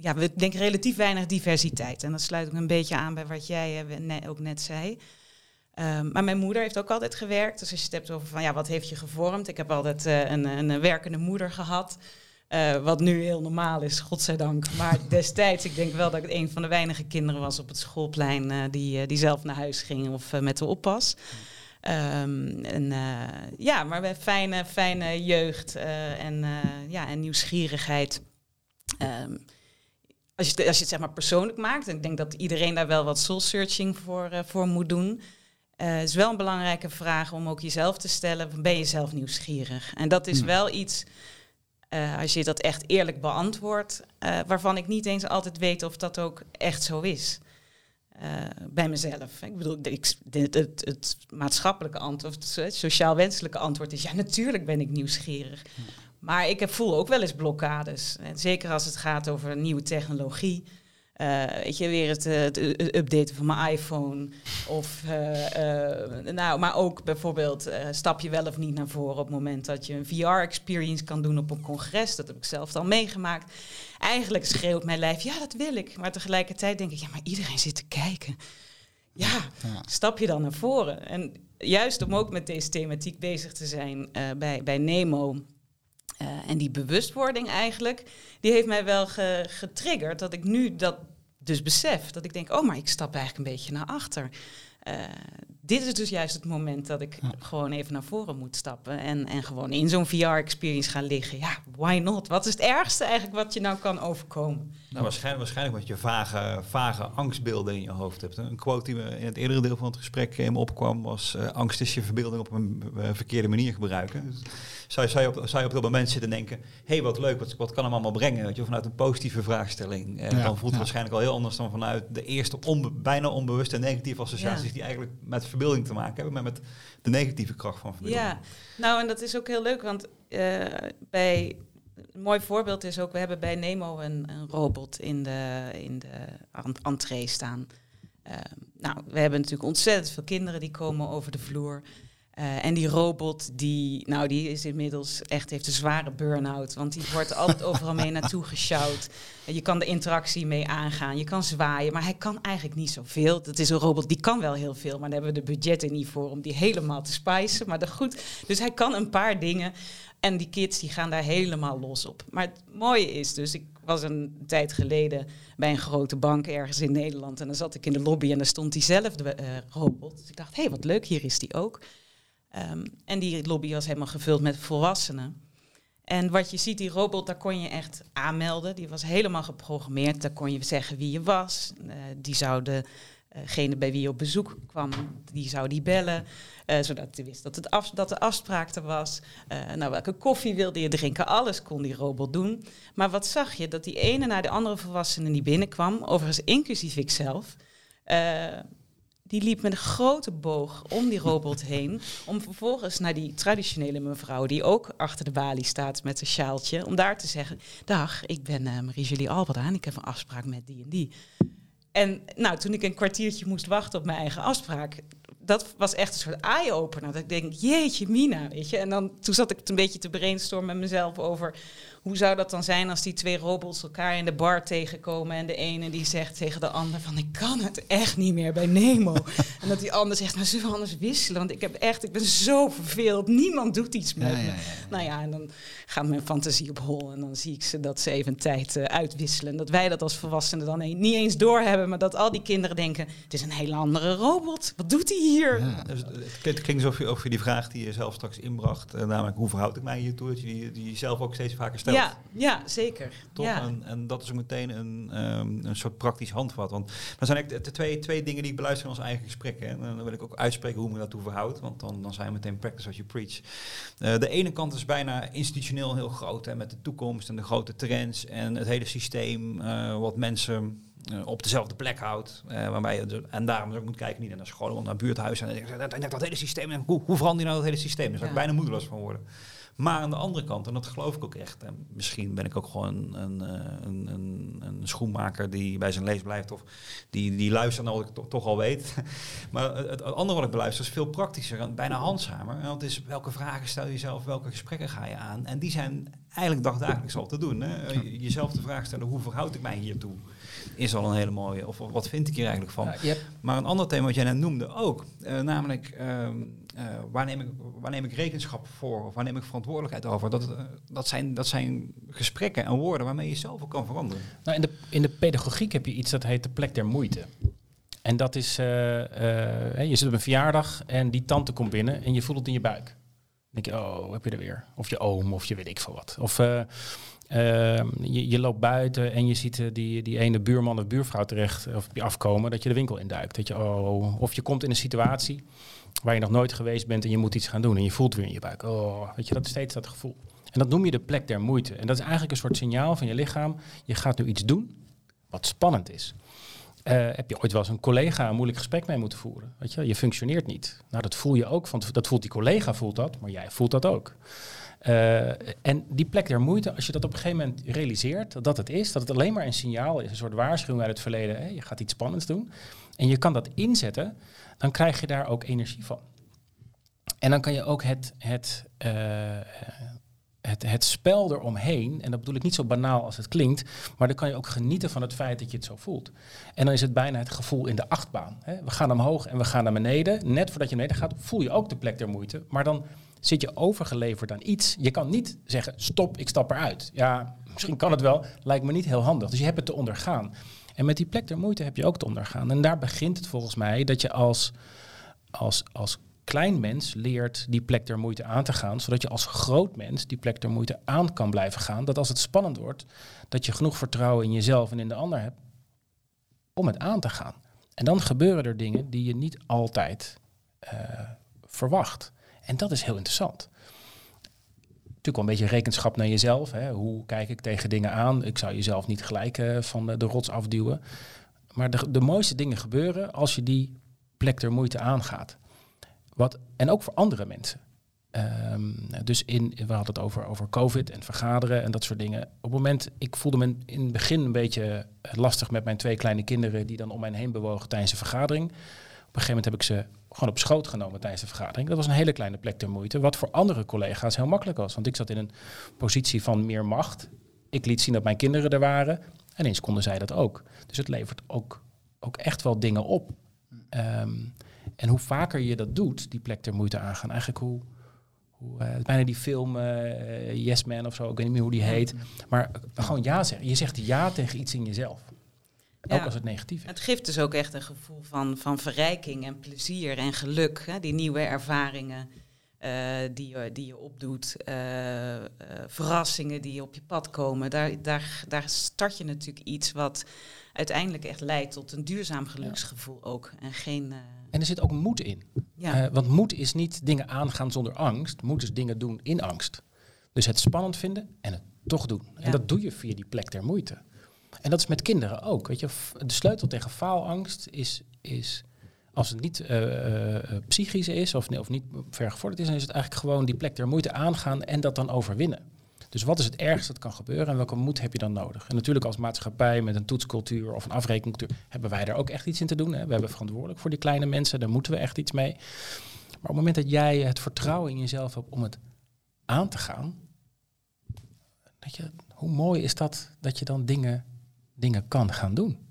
ja, we denken relatief weinig diversiteit. En dat sluit ook een beetje aan bij wat jij ook net zei. Um, maar mijn moeder heeft ook altijd gewerkt. Dus als je het hebt over van ja, wat heeft je gevormd? Ik heb altijd een, een, werkende moeder gehad. Uh, wat nu heel normaal is, godzijdank. Maar destijds, ik denk wel dat ik een van de weinige kinderen was op het schoolplein die, die zelf naar huis ging of met de oppas. Um, en, ja, maar bij fijne, fijne jeugd en, ja, en nieuwsgierigheid. Um, als, je, als je het zeg maar persoonlijk maakt, en ik denk dat iedereen daar wel wat soul searching voor, voor moet doen. Is wel een belangrijke vraag om ook jezelf te stellen: ben je zelf nieuwsgierig? En dat is hmm. wel iets, uh, als je dat echt eerlijk beantwoordt, waarvan ik niet eens altijd weet of dat ook echt zo is. bij mezelf. Ik bedoel, ik, het, het, het, maatschappelijke antwoord, het sociaal wenselijke antwoord is: ja, natuurlijk ben ik nieuwsgierig. Maar ik heb, voel ook wel eens blokkades. En zeker als het gaat over nieuwe technologie. Uh, weet je, weer het, uh, het, updaten van mijn iPhone. Of, uh, nou, maar ook bijvoorbeeld, stap je wel of niet naar voren op het moment dat je een VR-experience kan doen op een congres. Dat heb ik zelf al meegemaakt. Eigenlijk schreeuwt mijn lijf, ja, dat wil ik. Maar tegelijkertijd denk ik, ja, maar iedereen zit te kijken. Ja, ja. stap je dan naar voren. En juist om ook met deze thematiek bezig te zijn bij, bij Nemo uh, en die bewustwording eigenlijk, die heeft mij wel ge getriggerd dat ik nu dat dus besef. Dat ik denk, oh, maar ik stap eigenlijk een beetje naar achter. Uh, dit is dus juist het moment dat ik gewoon even naar voren moet stappen. En, en gewoon in zo'n VR-experience gaan liggen. Ja, why not? Wat is het ergste eigenlijk wat je nou kan overkomen? Nou, waarschijnlijk, waarschijnlijk wat je vage, vage angstbeelden in je hoofd hebt. Een quote die me in het eerdere deel van het gesprek in me opkwam was... Uh, angst is je verbeelding op een uh, verkeerde manier gebruiken. Dus zou, zou, je op, zou je op dat moment zitten denken... hé, hey, wat leuk, wat, wat kan hem allemaal brengen? Weet je, vanuit een positieve vraagstelling. En ja, dan voelt het waarschijnlijk al heel anders dan vanuit de eerste onbe bijna onbewuste negatieve associaties... die eigenlijk met verbeelding te maken hebben, met de negatieve kracht van. Ja, nou en dat is ook heel leuk, want uh, bij een mooi voorbeeld is ook, we hebben bij Nemo een, een robot in de, in de entree staan. Uh, nou, we hebben natuurlijk ontzettend veel kinderen die komen over de vloer. Uh, en die robot, die, nou, die is inmiddels echt, heeft een zware burn-out. Want die wordt altijd overal mee naartoe gesjouwd. Je kan de interactie mee aangaan, je kan zwaaien, maar hij kan eigenlijk niet zoveel. Dat is een robot, die kan wel heel veel, maar daar hebben we de budgetten niet voor om die helemaal te spicen. Maar dat goed, dus hij kan een paar dingen. En die kids die gaan daar helemaal los op. Maar het mooie is dus, ik was een tijd geleden bij een grote bank ergens in Nederland. En dan zat ik in de lobby en daar stond diezelfde uh, robot. Dus ik dacht, hé, hey, wat leuk, hier is die ook. Um, en die lobby was helemaal gevuld met volwassenen. En wat je ziet, die robot, daar kon je echt aanmelden. Die was helemaal geprogrammeerd. Daar kon je zeggen wie je was. Uh, die zou degene bij wie je op bezoek kwam, die zou die bellen. Uh, zodat hij wist dat, het dat de afspraak er was. Nou, welke koffie wilde je drinken? Alles kon die robot doen. Maar wat zag je? Dat die ene naar de andere volwassene die binnenkwam, overigens inclusief ikzelf die liep met een grote boog om die robot heen. Om vervolgens naar die traditionele mevrouw, die ook achter de balie staat met een sjaaltje, om daar te zeggen: Dag, ik ben uh, Marie-Julie Alberda ik heb een afspraak met die en die. En nou, toen ik een kwartiertje moest wachten op mijn eigen afspraak, dat was echt een soort eye-opener. Dat ik denk, jeetje mina, weet je. En dan, toen zat ik een beetje te brainstormen met mezelf over hoe zou dat dan zijn als die twee robots elkaar in de bar tegenkomen en de ene die zegt tegen de ander van ik kan het echt niet meer bij Nemo. en dat die ander zegt, nou zullen we anders wisselen? Want ik heb echt, ik ben zo verveeld. Niemand doet iets met me. Nou ja, en dan gaat mijn fantasie op hol en dan zie ik ze dat ze even een tijd uh, uitwisselen. Dat wij dat als volwassenen dan niet eens doorhebben, maar dat al die kinderen denken, het is een hele andere robot. Wat doet hij hier? Ja. Dus het klinkt alsof je, over die vraag die je zelf straks inbracht, uh, namelijk hoe verhoud ik mij hiertoe, dat je die, die zelf ook steeds vaker stelt. Ja, ja zeker. Toch? Ja. En, en, dat is ook meteen een, um, een soort praktisch handvat. Want er zijn eigenlijk de twee, twee dingen die ik beluister in ons eigen gesprek. Hè. En dan wil ik ook uitspreken hoe me daartoe verhoud. Want dan, dan zijn we meteen practice as you preach. Uh, de ene kant is bijna institutioneel heel groot. Hè, met de toekomst en de grote trends. En het hele systeem uh, wat mensen uh, op dezelfde plek houdt. Uh, waarbij je, en daarom ook moet kijken, niet naar scholen, maar naar buurthuizen. En dan denk ik, dat hele systeem, en hoe, hoe verander je nou dat hele systeem? Daar zou ik bijna moedeloos van worden. Maar aan de andere kant, en dat geloof ik ook echt, en misschien ben ik ook gewoon een, een, een, een schoenmaker die bij zijn lees blijft of die, die luistert naar wat ik to, toch al weet. maar het, het, andere wat ik beluister is veel praktischer en bijna handzamer. En dat is welke vragen stel je jezelf, welke gesprekken ga je aan? En die zijn eigenlijk dagdagelijks al te doen. Hè? Jezelf de vraag stellen, hoe verhoud ik mij hiertoe? Is al een hele mooie, of wat vind ik hier eigenlijk van? Ja, yep. Maar een ander thema wat jij net noemde ook, uh, namelijk... Uh, waar, neem ik, waar neem ik rekenschap voor of waar neem ik verantwoordelijkheid over? Dat, uh, dat, zijn, dat zijn gesprekken en woorden waarmee je zelf ook kan veranderen. Nou, in, de, in de pedagogiek heb je iets dat heet de plek der moeite. En dat is, je zit op een verjaardag en die tante komt binnen en je voelt het in je buik. Dan denk je, oh, heb je er weer? Of je oom, of je weet ik veel wat. Of je, je, loopt buiten en je ziet die, die ene buurman of buurvrouw terecht of afkomen, dat je de winkel induikt. Dat je, oh, of je komt in een situatie waar je nog nooit geweest bent en je moet iets gaan doen en je voelt weer in je buik. Oh, weet je, dat steeds dat gevoel. En dat noem je de plek der moeite. En dat is eigenlijk een soort signaal van je lichaam. Je gaat nu iets doen wat spannend is. Uh, heb je ooit wel eens een collega een moeilijk gesprek mee moeten voeren? Weet je, je functioneert niet. Nou, dat voel je ook. Van, dat voelt die collega, voelt dat, maar jij voelt dat ook. Uh, en die plek der moeite, als je dat op een gegeven moment realiseert, dat het is, dat het alleen maar een signaal is, een soort waarschuwing uit het verleden, hè, je gaat iets spannends doen, en je kan dat inzetten, dan krijg je daar ook energie van. En dan kan je ook het, het, uh, het, het spel eromheen, en dat bedoel ik niet zo banaal als het klinkt, maar dan kan je ook genieten van het feit dat je het zo voelt. En dan is het bijna het gevoel in de achtbaan. Hè. We gaan omhoog en we gaan naar beneden. Net voordat je naar beneden gaat, voel je ook de plek der moeite, maar dan zit je overgeleverd aan iets. Je kan niet zeggen, stop, ik stap eruit. Ja, misschien kan het wel, lijkt me niet heel handig. Dus je hebt het te ondergaan. En met die plek der moeite heb je ook te ondergaan. En daar begint het volgens mij dat je als, als, als klein mens leert die plek der moeite aan te gaan, zodat je als groot mens die plek der moeite aan kan blijven gaan. Dat als het spannend wordt, dat je genoeg vertrouwen in jezelf en in de ander hebt om het aan te gaan. En dan gebeuren er dingen die je niet altijd uh, verwacht. En dat is heel interessant. Natuurlijk wel een beetje rekenschap naar jezelf. Hè. Hoe kijk ik tegen dingen aan? Ik zou jezelf niet gelijk uh, van de, de, rots afduwen. Maar de, de mooiste dingen gebeuren als je die plek der moeite aangaat. Wat, en ook voor andere mensen. Um, dus in, we hadden het over, over COVID en vergaderen en dat soort dingen. Op het moment, ik voelde me in het begin een beetje lastig met mijn twee kleine kinderen die dan om mij heen bewogen tijdens een vergadering. Op een gegeven moment heb ik ze gewoon op schoot genomen tijdens de vergadering. Dat was een hele kleine plek ter moeite, wat voor andere collega's heel makkelijk was. Want ik zat in een positie van meer macht. Ik liet zien dat mijn kinderen er waren en eens konden zij dat ook. Dus het levert ook, ook echt wel dingen op. Um, en hoe vaker je dat doet, die plek ter moeite aangaan, eigenlijk hoe, hoe uh, bijna die film uh, Yes Man of zo, ik weet niet meer hoe die heet. Maar gewoon ja zeggen. Je zegt ja tegen iets in jezelf. Ook als het negatief is. Het geeft dus ook echt een gevoel van, van verrijking en plezier en geluk. Hè? Die nieuwe ervaringen uh, die, je, die je opdoet. Uh, uh, verrassingen die op je pad komen. Daar, daar, daar start je natuurlijk iets wat uiteindelijk echt leidt tot een duurzaam geluksgevoel ook. En, geen, en er zit ook moed in. Ja. want moed is niet dingen aangaan zonder angst. Moed is dingen doen in angst. Dus het spannend vinden en het toch doen. Ja. En dat doe je via die plek der moeite. En dat is met kinderen ook. Weet je, de sleutel tegen faalangst is, is als het niet uh, psychisch is of, of niet vergevorderd is, dan is het eigenlijk gewoon die plek der moeite aangaan en dat dan overwinnen. Dus wat is het ergste dat kan gebeuren en welke moed heb je dan nodig? En natuurlijk als maatschappij met een toetscultuur of een afrekencultuur hebben wij daar ook echt iets in te doen. Hè? We hebben verantwoordelijk voor die kleine mensen, daar moeten we echt iets mee. Maar op het moment dat jij het vertrouwen in jezelf hebt om het aan te gaan, dat je, hoe mooi is dat dat je dan dingen, dingen kan gaan doen?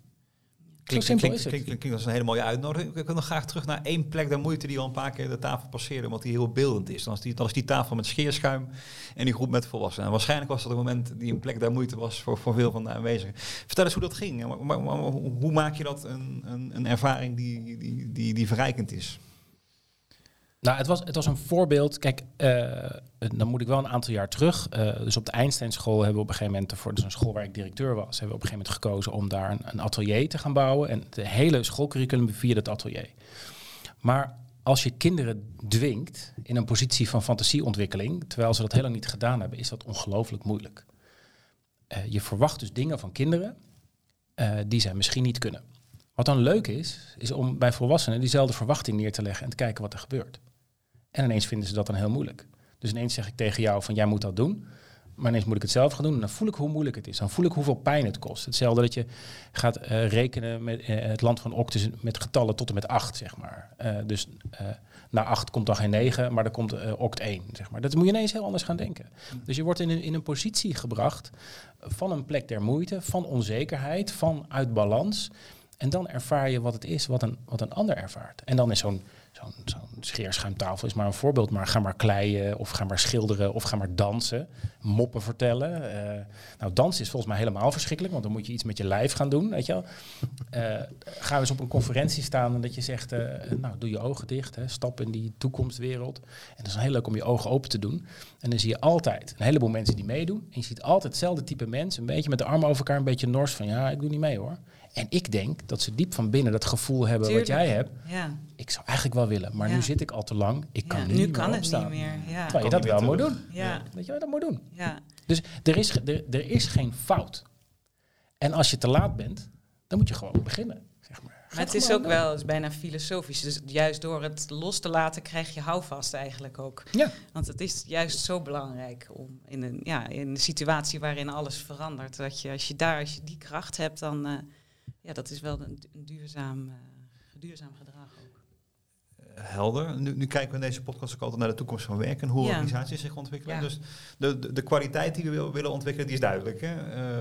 Klinkt, is het. klinkt, klinkt als een hele mooie uitnodiging. Ik wil nog graag terug naar één plek der moeite die al een paar keer de tafel passeerde, omdat die heel beeldend is. Dan is die, dat is die tafel met scheerschuim en die groep met volwassenen. En waarschijnlijk was dat een moment die een plek der moeite was voor, voor veel van de aanwezigen. Vertel eens hoe dat ging. Hoe maak je dat een, een, een ervaring die, die, die, die verrijkend is? Nou, het was, het was een voorbeeld. Kijk, eh, dan moet ik wel een aantal jaar terug. Eh, dus op de Einstein School hebben we op een gegeven moment, voor dus een school waar ik directeur was, hebben we op een gegeven moment gekozen om daar een, atelier te gaan bouwen. En de hele schoolcurriculum via dat atelier. Maar als je kinderen dwingt in een positie van fantasieontwikkeling, terwijl ze dat heel lang niet gedaan hebben, is dat ongelooflijk moeilijk. Eh, je verwacht dus dingen van kinderen die zij misschien niet kunnen. Wat dan leuk is, is om bij volwassenen diezelfde verwachting neer te leggen en te kijken wat er gebeurt. En ineens vinden ze dat dan heel moeilijk. Dus ineens zeg ik tegen jou van jij moet dat doen. Maar ineens moet ik het zelf gaan doen. En dan voel ik hoe moeilijk het is. Dan voel ik hoeveel pijn het kost. Hetzelfde dat je gaat eh, rekenen met eh, het land van Octus met getallen tot en met 8, zeg maar. Eh, dus na 8 komt dan geen 9, maar dan komt oct 1, zeg maar. Dat moet je ineens heel anders gaan denken. Dus je wordt in een, in een positie gebracht van een plek der moeite, van onzekerheid, van uit balans. En dan ervaar je wat het is, wat een, wat een ander ervaart. En dan is zo'n zo'n scheerschuimtafel is maar een voorbeeld. Maar ga maar kleien of ga maar schilderen of ga maar dansen. Moppen vertellen. Eh, nou, dansen is volgens mij helemaal verschrikkelijk, want dan moet je iets met je lijf gaan doen, weet je wel. Eh, ga eens op een conferentie staan en dat je zegt, eh, nou, doe je ogen dicht, hè, stap in die toekomstwereld. En dat is heel leuk om je ogen open te doen. En dan zie je altijd een heleboel mensen die meedoen. En je ziet altijd hetzelfde type mensen, een beetje met de armen over elkaar, een beetje nors van, ja, ik doe niet mee hoor. En ik denk dat ze diep van binnen dat gevoel hebben Tuurlijk. wat jij hebt. Ja. Ik zou eigenlijk wel willen, maar Ja. nu zit ik al te lang. Ik kan Ja, nu, nu niet kan meer het opstaan. niet meer. Ja. Terwijl je dat niet wel moet doen. Ja. Dat je dat moet doen. Ja. Dus er is, er, er is geen fout. En als je te laat bent, dan moet je gewoon beginnen. Zeg maar. Maar het is ook wel is bijna filosofisch. Dus juist door het los te laten krijg je houvast eigenlijk ook. Ja. Want het is juist zo belangrijk om in een, ja, in een situatie waarin alles verandert. Dat je als je daar, als je die kracht hebt, dan uh, ja, dat is wel een, duurzaam, uh, duurzaam gedrag ook. Helder. Nu, nu, kijken we in deze podcast ook altijd naar de toekomst van werk en hoe Ja. organisaties zich ontwikkelen. Ja. Dus de, de, de kwaliteit die we wil- willen ontwikkelen, die is duidelijk. Hè?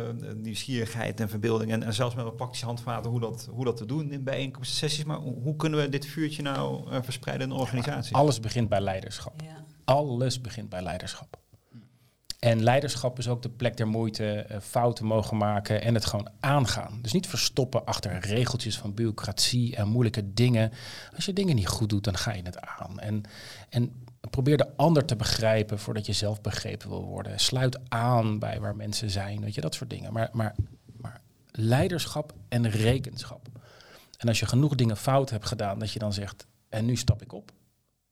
Uh, nieuwsgierigheid en verbeelding en, en zelfs met een praktische handvaten hoe dat, hoe dat te doen in bijeenkomsten, sessies. Maar hoe, kunnen we dit vuurtje nou uh, verspreiden in de organisatie? Alles begint bij leiderschap. Ja. Alles begint bij leiderschap. En leiderschap is ook de plek der moeite, uh, fouten mogen maken en het gewoon aangaan. Dus niet verstoppen achter regeltjes van bureaucratie en moeilijke dingen. Als je dingen niet goed doet, dan ga je het aan. En, en probeer de ander te begrijpen voordat je zelf begrepen wil worden. Sluit aan bij waar mensen zijn, weet je, dat soort dingen. Maar, maar, maar leiderschap en rekenschap. En als je genoeg dingen fout hebt gedaan, dat je dan zegt, en nu stap ik op.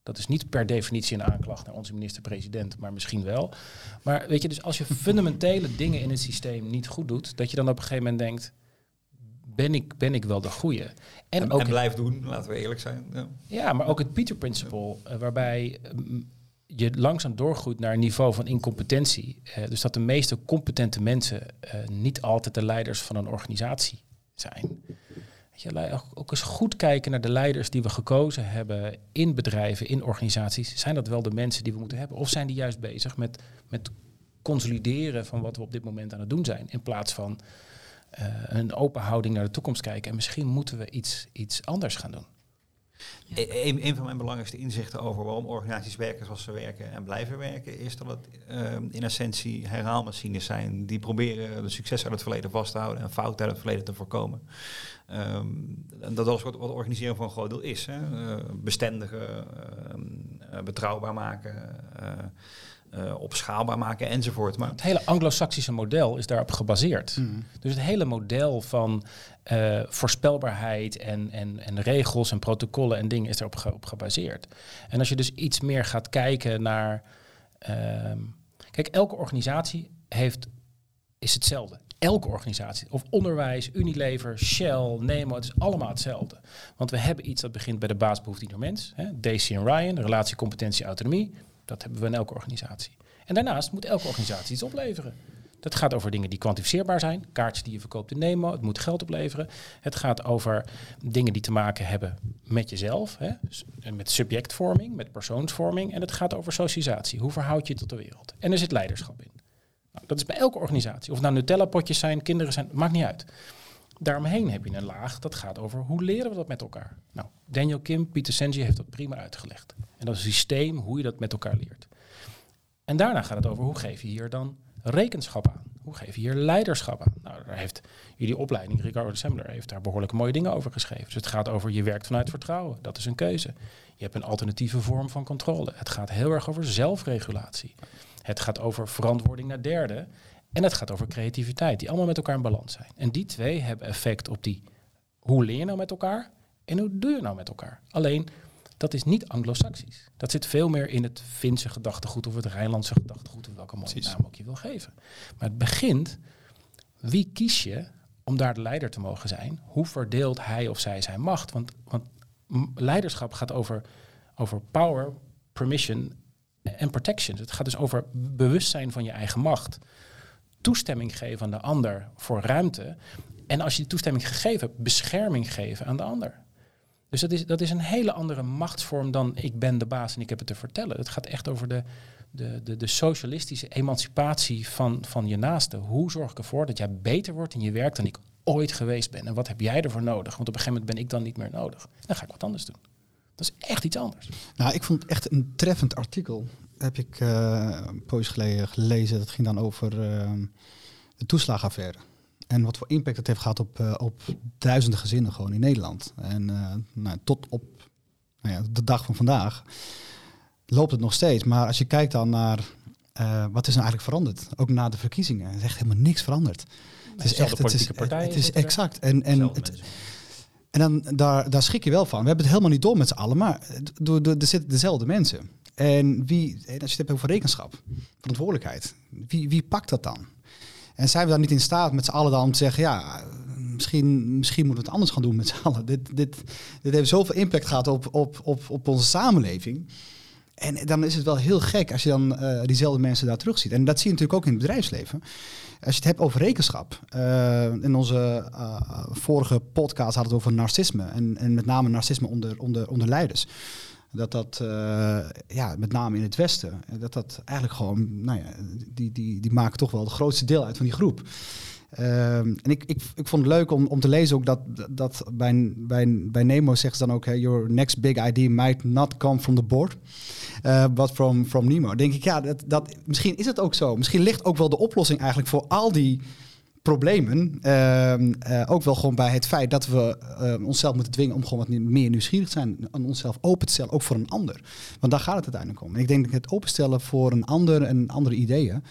Dat is niet per definitie een aanklacht naar onze minister-president, maar misschien wel. Maar weet je, dus als je fundamentele dingen in het systeem niet goed doet, dat je dan op een gegeven moment denkt, ben ik, ben ik wel de goede? En, en, ook en blijf doen, laten we eerlijk zijn. Ja, ja maar ook het Peter Principle, uh, waarbij um, je langzaam doorgroeit naar een niveau van incompetentie. Uh, dus dat de meeste competente mensen uh, niet altijd de leiders van een organisatie zijn. Je, ook eens goed kijken naar de leiders die we gekozen hebben in bedrijven, in organisaties. Zijn dat wel de mensen die we moeten hebben? Of zijn die juist bezig met, met consolideren van wat we op dit moment aan het doen zijn? In plaats van uh, een open houding naar de toekomst kijken. En misschien moeten we iets, iets anders gaan doen. Ja. Een, van mijn belangrijkste inzichten over waarom organisaties werken zoals ze werken en blijven werken, is dat het uh, in essentie herhaalmachines zijn die proberen de succes uit het verleden vast te houden en fouten uit het verleden te voorkomen. Um, en dat is wat, wat organiseren van een groot deel is. Hè? Uh, bestendigen, uh, betrouwbaar maken. Uh, opschaalbaar maken enzovoort. Maar het hele anglo-saxische model is daarop gebaseerd. Mm. Dus het hele model van uh, voorspelbaarheid en, en, en regels en protocollen en dingen is daarop ge op gebaseerd. En als je dus iets meer gaat kijken naar. Uh, kijk, elke organisatie heeft, is hetzelfde. Elke organisatie, of onderwijs, Unilever, Shell, Nemo, het is allemaal hetzelfde. Want we hebben iets dat begint bij de basisbehoefte ieder mens. Hè? Daisy en Ryan, relatie, competentie, autonomie. Dat hebben we in elke organisatie. En daarnaast moet elke organisatie iets opleveren. Dat gaat over dingen die kwantificeerbaar zijn. Kaartjes die je verkoopt in Nemo. Het moet geld opleveren. Het gaat over dingen die te maken hebben met jezelf. Hè? Met subjectvorming, met persoonsvorming. En het gaat over socialisatie. Hoe verhoud je je tot de wereld? En er zit leiderschap in. Nou, dat is bij elke organisatie. Of nou Nutella-potjes zijn, kinderen zijn, maakt niet uit. Daaromheen heb je een laag dat gaat over hoe leren we dat met elkaar. Nou, Daniel Kim, Pieter Senji heeft dat prima uitgelegd. En dat is systeem hoe je dat met elkaar leert. En daarna gaat het over hoe geef je hier dan rekenschap aan? Hoe geef je hier leiderschap aan? Nou, daar heeft jullie opleiding, Ricardo Semmler, heeft daar behoorlijk mooie dingen over geschreven. Dus het gaat over je werkt vanuit vertrouwen. Dat is een keuze. Je hebt een alternatieve vorm van controle. Het gaat heel erg over zelfregulatie. Het gaat over verantwoording naar derden. En het gaat over creativiteit, die allemaal met elkaar in balans zijn. En die twee hebben effect op die hoe leer je nou met elkaar en hoe doe je nou met elkaar. Alleen dat is niet anglo-saxisch. Dat zit veel meer in het Finse gedachtegoed of het Rijnlandse gedachtegoed, of welke mooie naam ook je wil geven. Maar het begint, wie kies je om daar de leider te mogen zijn? Hoe verdeelt hij of zij zijn macht? Want, want leiderschap gaat over, over power, permission en protection. Het gaat dus over bewustzijn van je eigen macht. Toestemming geven aan de ander voor ruimte. En als je die toestemming gegeven hebt, bescherming geven aan de ander. Dus dat is, dat is een hele andere machtsvorm dan ik ben de baas en ik heb het te vertellen. Het gaat echt over de, de, de, de socialistische emancipatie van, van je naaste. Hoe zorg ik ervoor dat jij beter wordt in je werk dan ik ooit geweest ben? En wat heb jij ervoor nodig? Want op een gegeven moment ben ik dan niet meer nodig. Dan ga ik wat anders doen. Dat is echt iets anders. Nou, ik vond het echt een treffend artikel. Heb ik uh, een poos geleden gelezen. Dat ging dan over uh, de toeslagaffaire. En wat voor impact het heeft gehad op, uh, op duizenden gezinnen gewoon in Nederland. En uh, nou, tot op nou ja, de dag van vandaag loopt het nog steeds. Maar als je kijkt dan naar uh, wat is er nou eigenlijk veranderd, ook na de verkiezingen, is echt helemaal niks veranderd. het is echt het is, het is exact. En, en, het, en dan daar, daar schrik je wel van. We hebben het helemaal niet door met z'n allen, maar er zitten dezelfde mensen. En wie, als je het hebt over rekenschap, verantwoordelijkheid, wie, wie pakt dat dan? En zijn we dan niet in staat met z'n allen dan om te zeggen, ja, misschien, misschien moeten we het anders gaan doen met z'n allen. Dit, dit, dit heeft zoveel impact gehad op, op, op, op onze samenleving. En dan is het wel heel gek als je dan uh, diezelfde mensen daar terugziet. En dat zie je natuurlijk ook in het bedrijfsleven. Als je het hebt over rekenschap. Uh, in onze uh, vorige podcast had het over narcisme. En, en met name narcisme onder, onder, onder leiders dat dat, uh, ja, met name in het Westen, dat dat eigenlijk gewoon, nou ja, die, die, die maken toch wel het grootste deel uit van die groep. Uh, en ik, ik, ik vond het leuk om, om te lezen ook dat, dat bij, bij, bij Nemo zegt ze dan ook, your next big idea might not come from the board, uh, but from, from Nemo. denk ik, ja, dat, dat, misschien is het ook zo. Misschien ligt ook wel de oplossing eigenlijk voor al die problemen. Uh, ook wel gewoon bij het feit dat we uh, onszelf moeten dwingen om gewoon wat meer nieuwsgierig te zijn. En onszelf open te stellen, ook voor een ander. Want daar gaat het uiteindelijk om. En ik denk dat het openstellen voor een ander en andere ideeën.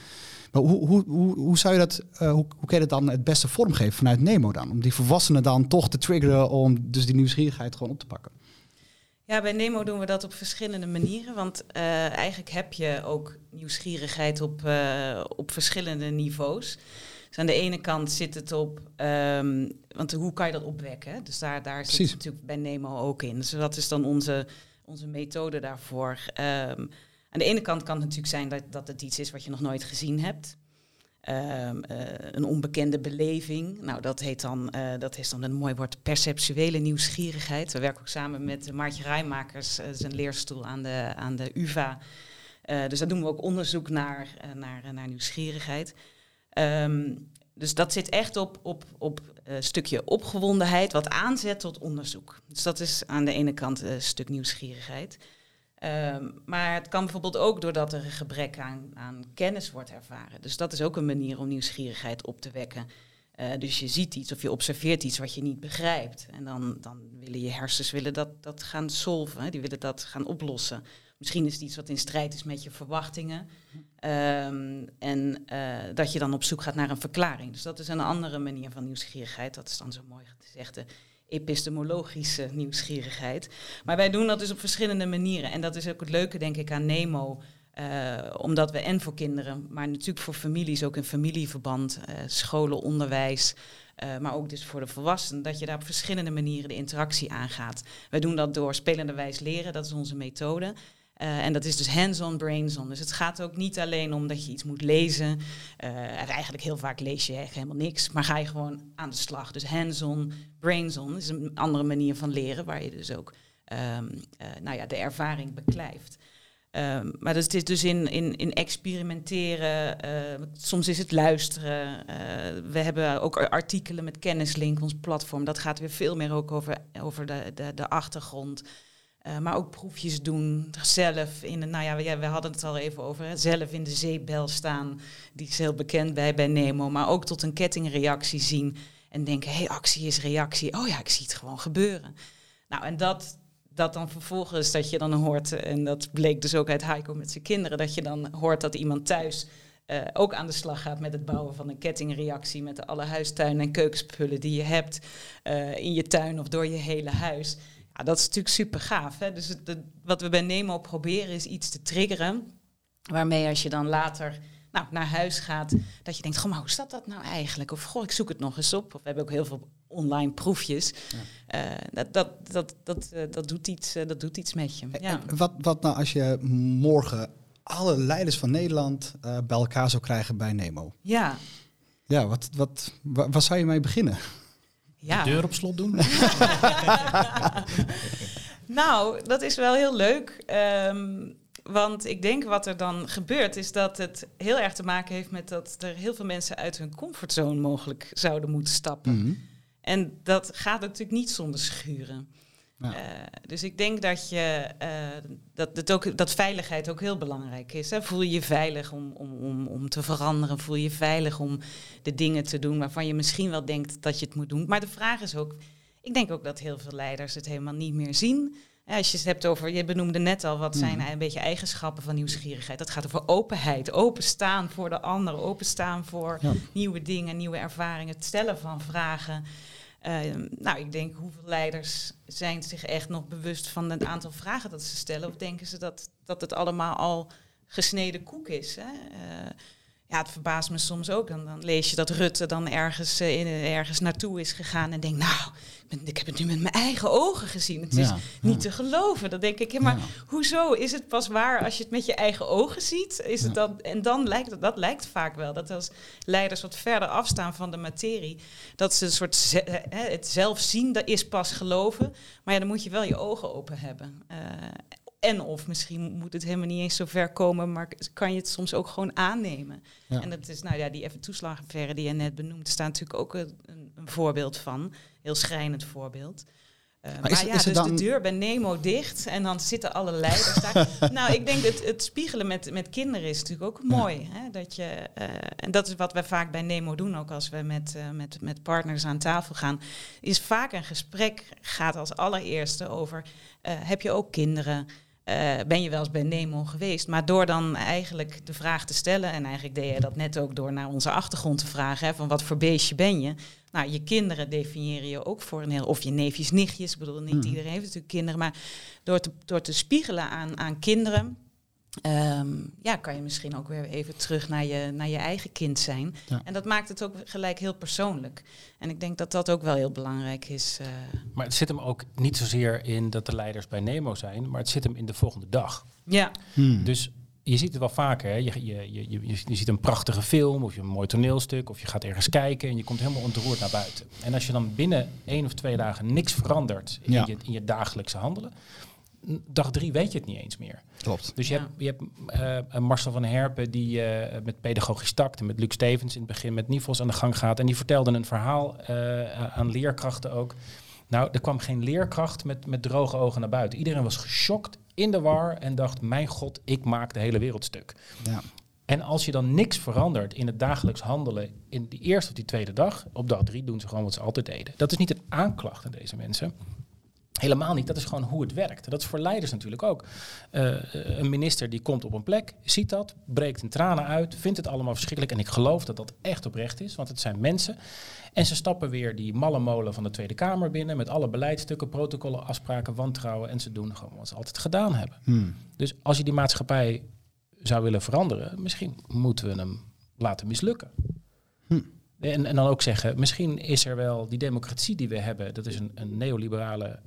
Maar hoe, hoe, hoe, hoe zou je dat, uh, hoe, hoe kan je dat dan het beste vormgeven vanuit Nemo dan? Om die volwassenen dan toch te triggeren om dus die nieuwsgierigheid gewoon op te pakken. Ja, bij Nemo doen we dat op verschillende manieren. Want eigenlijk heb je ook nieuwsgierigheid op, op verschillende niveaus. Dus aan de ene kant zit het op, um, want hoe kan je dat opwekken? Dus daar, daar zit het natuurlijk bij Nemo ook in. Dus dat is dan onze, onze methode daarvoor. Um, aan de ene kant kan het natuurlijk zijn dat, dat het iets is wat je nog nooit gezien hebt. Um, uh, een onbekende beleving. Nou, dat heet dan, uh, dat is dan een mooi woord, perceptuele nieuwsgierigheid. We werken ook samen met Maartje Rijmakers, uh, zijn leerstoel aan de, aan de UvA. dus daar doen we ook onderzoek naar, naar, naar nieuwsgierigheid. Um, dus dat zit echt op, op, op een stukje opgewondenheid, wat aanzet tot onderzoek. Dus dat is aan de ene kant een stuk nieuwsgierigheid. Um, maar het kan bijvoorbeeld ook doordat er een gebrek aan, aan, kennis wordt ervaren. Dus dat is ook een manier om nieuwsgierigheid op te wekken. Uh, dus je ziet iets of je observeert iets wat je niet begrijpt. En dan, dan willen je hersens willen dat, dat gaan solven, hè? die willen dat gaan oplossen. Misschien is het iets wat in strijd is met je verwachtingen. Um, en uh, dat je dan op zoek gaat naar een verklaring. Dus dat is een andere manier van nieuwsgierigheid. Dat is dan zo mooi gezegd de epistemologische nieuwsgierigheid. Maar wij doen dat dus op verschillende manieren. En dat is ook het leuke, denk ik, aan Nemo. Uh, omdat we en voor kinderen, maar natuurlijk voor families, ook in familieverband, uh, scholen, onderwijs, uh, maar ook dus voor de volwassenen, dat je daar op verschillende manieren de interactie aangaat. Wij doen dat door spelende wijs leren, dat is onze methode. Uh, en dat is dus hands-on, brains-on. Dus het gaat ook niet alleen om dat je iets moet lezen. Uh, eigenlijk heel vaak lees je echt helemaal niks, maar ga je gewoon aan de slag. Dus hands-on, brains-on is een andere manier van leren, waar je dus ook um, uh, nou ja, de ervaring beklijft. Um, maar dat is dus in, in, in experimenteren, soms is het luisteren. We hebben ook artikelen met Kennislink, ons platform. Dat gaat weer veel meer ook over, over de, de, de achtergrond. Uh, maar ook proefjes doen, zelf in, nou ja, we, hadden het al even over, hè, zelf in de zeepbel staan. Die is heel bekend bij, bij Nemo, maar ook tot een kettingreactie zien. En denken, hé, hey, actie is reactie. Oh ja, ik zie het gewoon gebeuren. Nou, en dat, dat dan vervolgens dat je dan hoort, en dat bleek dus ook uit Heiko met zijn kinderen, dat je dan hoort dat iemand thuis uh, ook aan de slag gaat met het bouwen van een kettingreactie met alle huistuin- en keukenspullen die je hebt uh, in je tuin of door je hele huis. Ja, dat is natuurlijk super gaaf. Hè? Dus het, wat we bij Nemo proberen is iets te triggeren, waarmee als je dan later nou, naar huis gaat, dat je denkt, goh, maar hoe staat dat nou eigenlijk? Of goh, ik zoek het nog eens op. Of we hebben ook heel veel online proefjes. Ja. Uh, dat, dat, dat, dat, uh, dat, doet iets, uh, dat doet iets met je. Ja. Wat, wat nou als je morgen alle leiders van Nederland bij elkaar zou krijgen bij Nemo? Ja. Ja, wat, wat, wat, wat zou je mee beginnen? Ja. De deur op slot doen? nou, dat is wel heel leuk. Um, want ik denk wat er dan gebeurt, is dat het heel erg te maken heeft met dat er heel veel mensen uit hun comfortzone mogelijk zouden moeten stappen. Mhm. En dat gaat natuurlijk niet zonder schuren. Ja. Uh, dus ik denk dat, je, uh, dat, dat, ook, dat veiligheid ook heel belangrijk is. Hè? Voel je je veilig om, om, om, om te veranderen? Voel je je veilig om de dingen te doen waarvan je misschien wel denkt dat je het moet doen? Maar de vraag is ook, ik denk ook dat heel veel leiders het helemaal niet meer zien. Ja, als je het hebt over, je benoemde net al, wat zijn een beetje eigenschappen van nieuwsgierigheid. Dat gaat over openheid, openstaan voor de ander, openstaan voor Ja. nieuwe dingen, nieuwe ervaringen, het stellen van vragen. Uh, nou, ik denk hoeveel leiders zijn zich echt nog bewust van het aantal vragen dat ze stellen? Of denken ze dat, dat het allemaal al gesneden koek is? Hè? Uh, ja, het verbaast me soms ook. Dan, dan lees je dat Rutte dan ergens, uh, in, ergens naartoe is gegaan en denkt, nou, ik, ben, ik heb het nu met mijn eigen ogen gezien. Het is Ja, niet te geloven. Dan denk ik, maar Ja. hoezo? Is het pas waar als je het met je eigen ogen ziet? Is het dan, en dan lijkt het, dat lijkt vaak wel, dat als leiders wat verder afstaan van de materie, dat ze een soort ze- hè, het zelf zien, dat is pas geloven. Maar ja, dan moet je wel je ogen open hebben. Eh, en of misschien moet het helemaal niet eens zo ver komen, maar kan je het soms ook gewoon aannemen. Ja. En dat is, nou ja, die even toeslagenverre die je net benoemd, staat natuurlijk ook een, een, voorbeeld van. Heel schrijnend voorbeeld. Uh, maar, is- ja, is dus dan- de deur bij Nemo dicht en dan zitten alle leiders daar. nou, ik denk dat het spiegelen met, met kinderen is natuurlijk ook mooi. Hè? Dat je, eh, en dat is wat wij vaak bij Nemo doen, ook als we met, eh, met, met partners aan tafel gaan. Is vaak een gesprek gaat als allereerste over, eh, heb je ook kinderen? Eh, ben je wel eens bij Nemo geweest? Maar door dan eigenlijk de vraag te stellen, en eigenlijk deed jij dat net ook door naar onze achtergrond te vragen, hè, van wat voor beestje ben je? Nou, je kinderen definiëren je ook voor een heel, of je neefjes, nichtjes, ik bedoel, niet Mhm. iedereen heeft natuurlijk kinderen, maar door te, door te spiegelen aan, aan kinderen, ehm, ja, kan je misschien ook weer even terug naar je, naar je eigen kind zijn. Ja. En dat maakt het ook gelijk heel persoonlijk. En ik denk dat dat ook wel heel belangrijk is. eh. Maar het zit hem ook niet zozeer in dat de leiders bij Nemo zijn, maar het zit hem in de volgende dag. ja, Hmm. Dus je ziet het wel vaker. Hè? Je, je, je, je, je ziet een prachtige film of je een mooi toneelstuk of je gaat ergens kijken en je komt helemaal ontroerd naar buiten. En als je dan binnen één of twee dagen niks verandert in, Ja. je, in je dagelijkse handelen, dag drie weet je het niet eens meer. Klopt. Dus je Ja. hebt, je hebt eh, een Marcel van Herpen die eh, met pedagogisch tact en met Luc Stevens in het begin met Nivels aan de gang gaat. En die vertelde een verhaal eh, aan leerkrachten ook. Nou, er kwam geen leerkracht met, met droge ogen naar buiten. Iedereen was geschokt, in de war en dacht, mijn god, ik maak de hele wereld stuk. Ja. En als je dan niks verandert in het dagelijks handelen in die eerste of die tweede dag, op dag drie doen ze gewoon wat ze altijd deden. Dat is niet een aanklacht aan deze mensen. Helemaal niet. Dat is gewoon hoe het werkt. Dat is voor leiders natuurlijk ook. Eh, een minister die komt op een plek, ziet dat, breekt in tranen uit, vindt het allemaal verschrikkelijk. En ik geloof dat dat echt oprecht is, want het zijn mensen. En ze stappen weer die malle molen van de Tweede Kamer binnen met alle beleidstukken, protocollen, afspraken, wantrouwen. En ze doen gewoon wat ze altijd gedaan hebben. Hmm. Dus als je die maatschappij zou willen veranderen, misschien moeten we hem laten mislukken. Hm. En, en dan ook zeggen, misschien is er wel die democratie die we hebben, dat is een, een neoliberale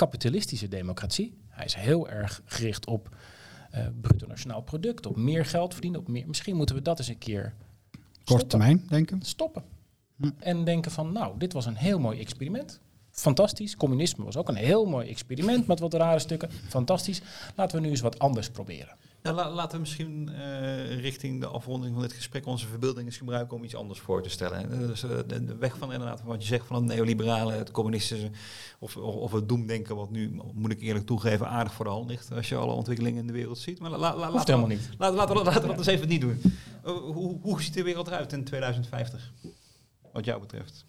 kapitalistische democratie. Hij is heel erg gericht op uh, bruto nationaal product, op meer geld verdienen, op meer. Misschien moeten we dat eens een keer Korte termijn denken. Stoppen. Hm. En denken van, nou, dit was een heel mooi experiment. Fantastisch. Communisme was ook een heel mooi experiment met wat rare stukken. Fantastisch. Laten we nu eens wat anders proberen. Nou, laten we misschien uh, richting de afronding van dit gesprek onze verbeelding eens gebruiken om iets anders voor te stellen. Dus, uh, de, de, weg van inderdaad wat je zegt van het neoliberale, het communistische of, of, of, het doemdenken, wat nu, moet ik eerlijk toegeven, aardig voor de hand ligt als je alle ontwikkelingen in de wereld ziet. Maar la, la, la, helemaal niet. Laten laat, laat, laat we dat eens even niet doen. Uh, hoe, hoe ziet de wereld eruit in 2050, wat jou betreft?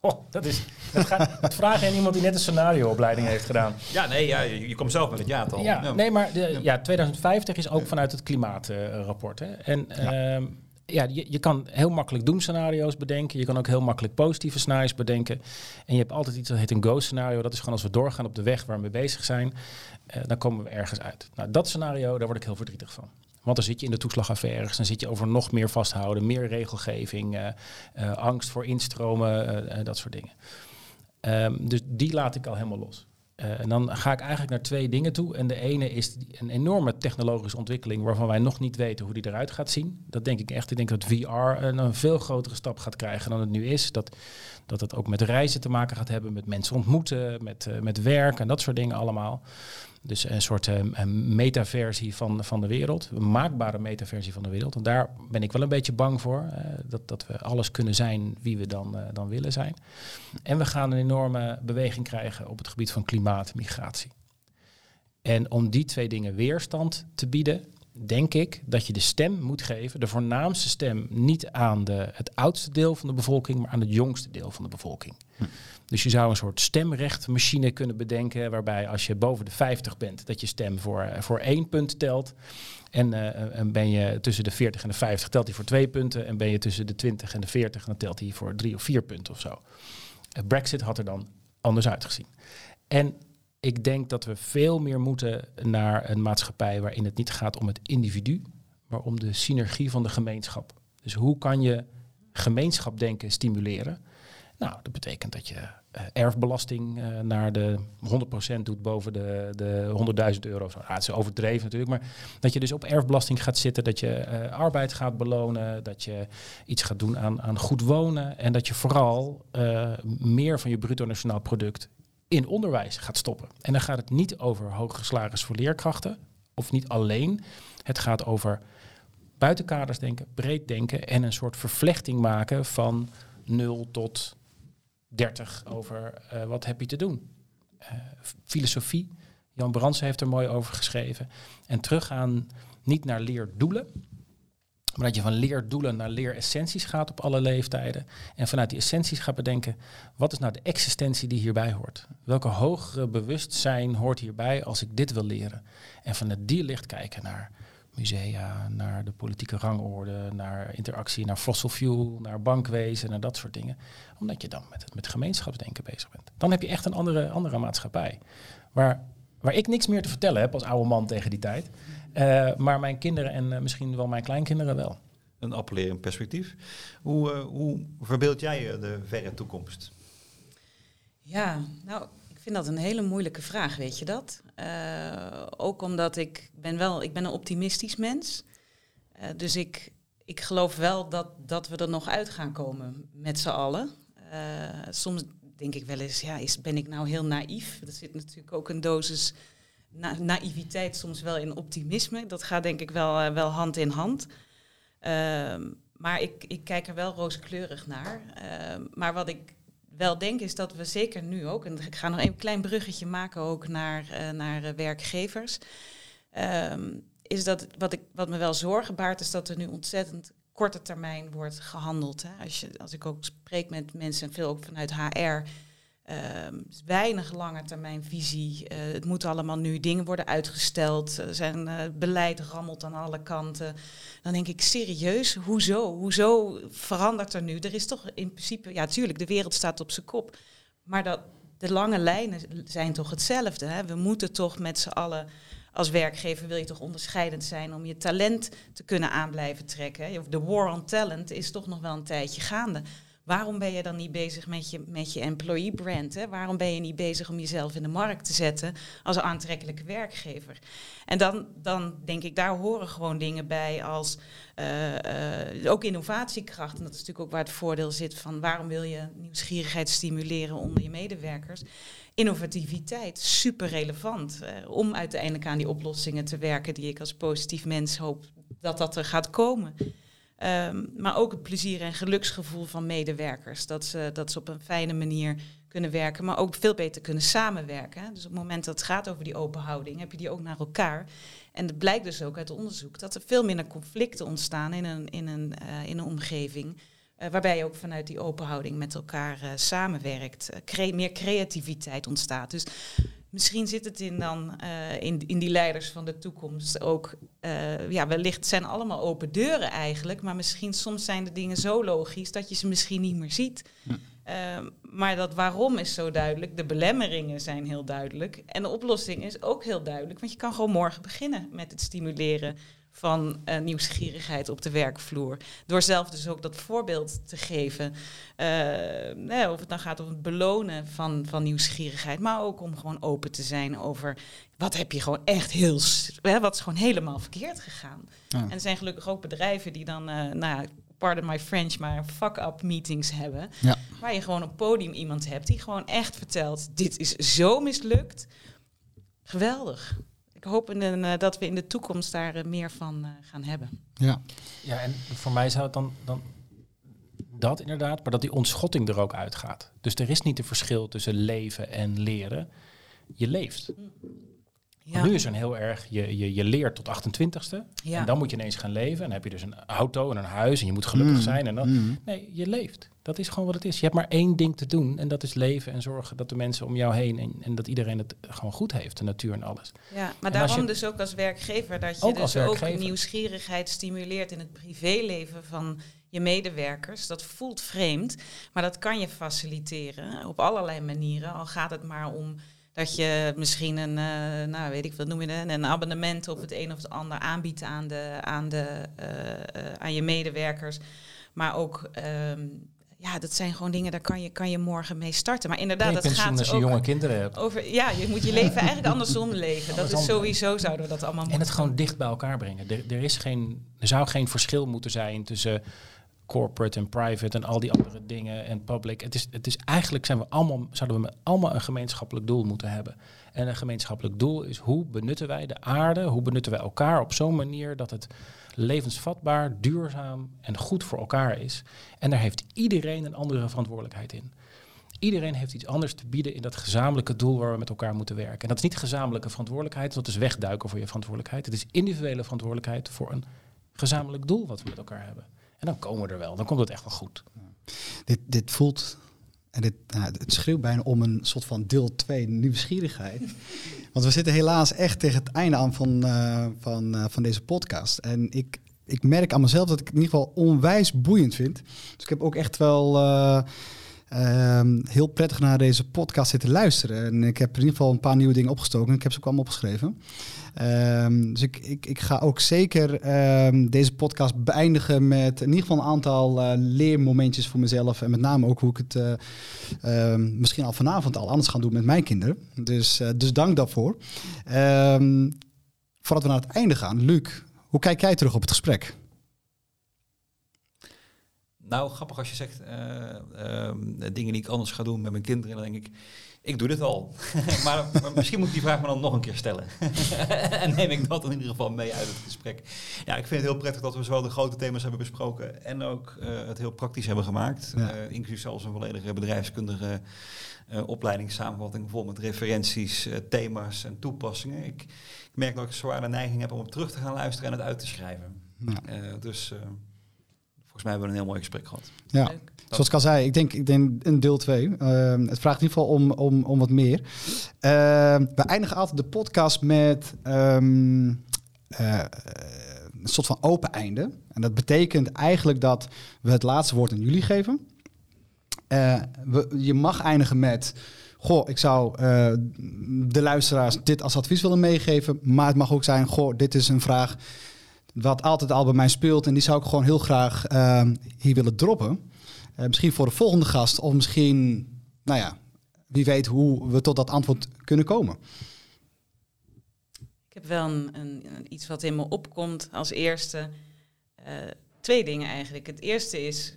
Oh, dat is. Het, gaat, het vragen aan iemand die net een scenarioopleiding heeft gedaan. Ja, nee, ja, je, je komt zelf met het jaartal. Ja, ja. nee, maar de, ja. 2050 is ook vanuit het klimaatrapport. Uh, en ja. Uh, ja, je, je kan heel makkelijk doemscenario's bedenken. Je kan ook heel makkelijk positieve scenario's bedenken. En je hebt altijd iets dat heet een go-scenario. Dat is gewoon als we doorgaan op de weg waar we mee bezig zijn, uh, dan komen we ergens uit. Nou, dat scenario, daar word ik heel verdrietig van. Want dan zit je in de toeslagaffaires, dan zit je over nog meer vasthouden, meer regelgeving, uh, uh, angst voor instromen, uh, dat soort dingen. Um, dus die laat ik al helemaal los. en dan ga ik eigenlijk naar twee dingen toe. En de ene is een enorme technologische ontwikkeling waarvan wij nog niet weten hoe die eruit gaat zien. Dat denk ik echt. Ik denk dat VR een, een veel grotere stap gaat krijgen dan het nu is. Dat, dat het ook met reizen te maken gaat hebben, met mensen ontmoeten, met, met werk en dat soort dingen allemaal. Dus een soort uh, metaversie van, van de wereld, een maakbare metaversie van de wereld. En daar ben ik wel een beetje bang voor, uh, dat, dat we alles kunnen zijn wie we dan, uh, dan willen zijn. En we gaan een enorme beweging krijgen op het gebied van klimaat en migratie. En om die twee dingen weerstand te bieden, denk ik dat je de stem moet geven, de voornaamste stem, niet aan de, het oudste deel van de bevolking, maar aan het jongste deel van de bevolking. Hm. Dus je zou een soort stemrechtmachine kunnen bedenken, waarbij als je boven de 50 bent, dat je stem voor, voor één punt telt. En, uh, en ben je tussen de 40 en de 50, telt hij voor twee punten. En ben je tussen de 20 en de 40, dan telt hij voor drie of vier punten of zo. Brexit had er dan anders uitgezien. En ik denk dat we veel meer moeten naar een maatschappij waarin het niet gaat om het individu, maar om de synergie van de gemeenschap. Dus hoe kan je gemeenschapdenken stimuleren? Nou, dat betekent dat je uh, erfbelasting uh, naar de 100% doet boven de, de 100.000 euro. Nou, het is overdreven natuurlijk, maar dat je dus op erfbelasting gaat zitten, dat je uh, arbeid gaat belonen, dat je iets gaat doen aan, aan goed wonen en dat je vooral meer van je bruto nationaal product in onderwijs gaat stoppen. En dan gaat het niet over hoge salaris voor leerkrachten, of niet alleen. Het gaat over buitenkaders denken, breed denken en een soort vervlechting maken van 0 tot 30 over uh, wat heb je te doen. Uh, filosofie, Jan Brands heeft er mooi over geschreven. En teruggaan niet naar leerdoelen, maar dat je van leerdoelen naar leeressenties gaat op alle leeftijden. En vanuit die essenties gaat bedenken, wat is nou de existentie die hierbij hoort? Welke hogere bewustzijn hoort hierbij als ik dit wil leren? En vanuit die licht kijken naar musea, naar de politieke rangorde, naar interactie, naar fossil fuel, naar bankwezen, naar dat soort dingen. Omdat je dan met, het, met gemeenschapsdenken bezig bent. Dan heb je echt een andere, andere maatschappij. Waar, waar ik niks meer te vertellen heb als oude man tegen die tijd. Uh, maar mijn kinderen en uh, misschien wel mijn kleinkinderen wel. Een appellerend perspectief. Hoe, uh, hoe verbeeld jij de verre toekomst? Ja, nou, ik vind dat een hele moeilijke vraag, weet je dat? ook omdat ik ben wel, ik ben een optimistisch mens. dus ik, ik geloof wel dat, dat we er nog uit gaan komen met z'n allen. soms denk ik wel eens, ja, is, ben ik nou heel naïef? Er zit natuurlijk ook een dosis na naïviteit soms wel in optimisme. Dat gaat denk ik wel, wel hand in hand. Um, maar ik, ik kijk er wel rooskleurig naar. Um, maar wat ik wel denk is dat we zeker nu ook, en ik ga nog een klein bruggetje maken ook naar, uh, naar uh, werkgevers. Um, is dat wat, ik, wat me wel zorgen baart, is dat er nu ontzettend korte termijn wordt gehandeld. Hè. Als, je, als ik ook spreek met mensen, veel ook vanuit HR, Uh, weinig lange termijn visie. Uh, het moet allemaal nu, dingen worden uitgesteld. Zijn uh, beleid rammelt aan alle kanten. Dan denk ik serieus, hoezo? Hoezo verandert er nu? Er is toch in principe, ja, tuurlijk, de wereld staat op zijn kop. Maar dat, de lange lijnen zijn toch hetzelfde. Hè? We moeten toch met z'n allen als werkgever wil je toch onderscheidend zijn om je talent te kunnen aan blijven trekken. De war on talent is toch nog wel een tijdje gaande. Waarom ben je dan niet bezig met je, met je employee brand? Hè? Waarom ben je niet bezig om jezelf in de markt te zetten als een aantrekkelijke werkgever? En dan, dan denk ik, daar horen gewoon dingen bij als uh, uh, ook innovatiekracht. En dat is natuurlijk ook waar het voordeel zit van waarom wil je nieuwsgierigheid stimuleren onder je medewerkers? Innovativiteit, super relevant uh, om uiteindelijk aan die oplossingen te werken die ik als positief mens hoop dat dat er gaat komen. Um, maar ook het plezier en geluksgevoel van medewerkers. Dat ze, dat ze op een fijne manier kunnen werken, maar ook veel beter kunnen samenwerken. Dus op het moment dat het gaat over die open houding, heb je die ook naar elkaar. En het blijkt dus ook uit onderzoek dat er veel minder conflicten ontstaan in een, in een, uh, in een omgeving. Uh, waarbij je ook vanuit die open houding met elkaar uh, samenwerkt. Meer creativiteit ontstaat. Dus misschien zit het in dan uh, in, in die leiders van de toekomst ook. Uh, ja, wellicht zijn allemaal open deuren eigenlijk. Maar misschien soms zijn de dingen zo logisch dat je ze misschien niet meer ziet. Ja. Uh, maar dat waarom is zo duidelijk. De belemmeringen zijn heel duidelijk. En de oplossing is ook heel duidelijk. Want je kan gewoon morgen beginnen met het stimuleren van uh, nieuwsgierigheid op de werkvloer. Door zelf dus ook dat voorbeeld te geven. Uh, nee, of het dan gaat om het belonen van, van nieuwsgierigheid, maar ook om gewoon open te zijn over wat heb je gewoon echt heel, hè, wat is gewoon helemaal verkeerd gegaan. Ja. En er zijn gelukkig ook bedrijven die dan, uh, nou pardon my French, maar fuck-up meetings hebben. Ja. Waar je gewoon op podium iemand hebt die gewoon echt vertelt, dit is zo mislukt. Geweldig ik hoop in, uh, dat we in de toekomst daar uh, meer van uh, gaan hebben. Ja. ja, en voor mij zou het dan, dan dat inderdaad, maar dat die ontschotting er ook uitgaat. Dus er is niet een verschil tussen leven en leren. Je leeft. Ja. Nu is er een heel erg, je, je, je leert tot 28ste. Ja. En dan moet je ineens gaan leven. En dan heb je dus een auto en een huis en je moet gelukkig mm. zijn. En dan, mm. Nee, je leeft. Dat is gewoon wat het is. Je hebt maar één ding te doen. En dat is leven en zorgen dat de mensen om jou heen... en, en dat iedereen het gewoon goed heeft, de natuur en alles. Ja, maar en daarom je, dus ook als werkgever... dat je ook dus ook nieuwsgierigheid stimuleert in het privéleven van je medewerkers. Dat voelt vreemd, maar dat kan je faciliteren op allerlei manieren. Al gaat het maar om dat je misschien een, uh, nou weet ik wat noem je het, een abonnement op het een of het ander aanbiedt aan, de, aan, de, uh, uh, aan je medewerkers. Maar ook, um, ja, dat zijn gewoon dingen, daar kan je, kan je morgen mee starten. Maar inderdaad, dat gaat als je ook jonge kinderen hebt. Over, ja, je moet je leven eigenlijk andersom leven. Dat is sowieso, zouden we dat allemaal En het gewoon dicht bij elkaar brengen. Er, er, is geen, er zou geen verschil moeten zijn tussen corporate en private en al die andere dingen en public. Het is, het is eigenlijk zijn we allemaal, zouden we allemaal een gemeenschappelijk doel moeten hebben. En een gemeenschappelijk doel is hoe benutten wij de aarde, hoe benutten wij elkaar op zo'n manier dat het levensvatbaar, duurzaam en goed voor elkaar is. En daar heeft iedereen een andere verantwoordelijkheid in. Iedereen heeft iets anders te bieden in dat gezamenlijke doel waar we met elkaar moeten werken. En dat is niet gezamenlijke verantwoordelijkheid, dat is wegduiken voor je verantwoordelijkheid. Het is individuele verantwoordelijkheid voor een gezamenlijk doel wat we met elkaar hebben. En dan komen we er wel. Dan komt het echt wel goed. Dit, dit voelt. En dit, nou, het schreeuwt bijna om een soort van deel 2 nieuwsgierigheid. Want we zitten helaas echt tegen het einde aan van, uh, van, uh, van deze podcast. En ik, ik merk aan mezelf dat ik het in ieder geval onwijs boeiend vind. Dus ik heb ook echt wel. Uh, Um, heel prettig naar deze podcast zitten luisteren. En ik heb in ieder geval een paar nieuwe dingen opgestoken. Ik heb ze ook allemaal opgeschreven. Um, dus ik, ik, ik ga ook zeker um, deze podcast beëindigen met in ieder geval een aantal uh, leermomentjes voor mezelf. En met name ook hoe ik het uh, misschien al vanavond al anders ga doen met mijn kinderen. Dus, uh, dus dank daarvoor. voordat we naar het einde gaan, Luc, hoe kijk jij terug op het gesprek? Nou, grappig als je zegt uh, dingen die ik anders ga doen met mijn kinderen. Dan denk ik, ik doe dit al. maar, maar, misschien moet ik die vraag maar dan nog een keer stellen. en neem ik dat in ieder geval mee uit het gesprek. Ja, ik vind het heel prettig dat we zowel de grote thema's hebben besproken en ook uh, het heel praktisch hebben gemaakt. Ja. Uh, inclusief zelfs een volledige bedrijfskundige uh, opleidingssamenvatting vol met referenties, thema's en toepassingen. Ik, ik, merk dat ik zwaar de neiging heb om op terug te gaan luisteren en het uit te schrijven. Ja. dus volgens mij hebben we een heel mooi gesprek gehad. Ja. Leuk. Zoals ik al zei, ik denk, ik denk een deel 2. Uh, het vraagt in ieder geval om, om, om wat meer. Uh, we eindigen altijd de podcast met um, uh, een soort van open einde. En dat betekent eigenlijk dat we het laatste woord aan jullie geven. We, je mag eindigen met... Goh, ik zou de luisteraars dit als advies willen meegeven. Maar het mag ook zijn, goh, dit is een vraag wat altijd al bij mij speelt. En die zou ik gewoon heel graag hier willen droppen. Eh, misschien voor de volgende gast of misschien, nou ja, wie weet hoe we tot dat antwoord kunnen komen. Ik heb wel een, een, iets wat in me opkomt als eerste. Uh, twee dingen eigenlijk. Het eerste is,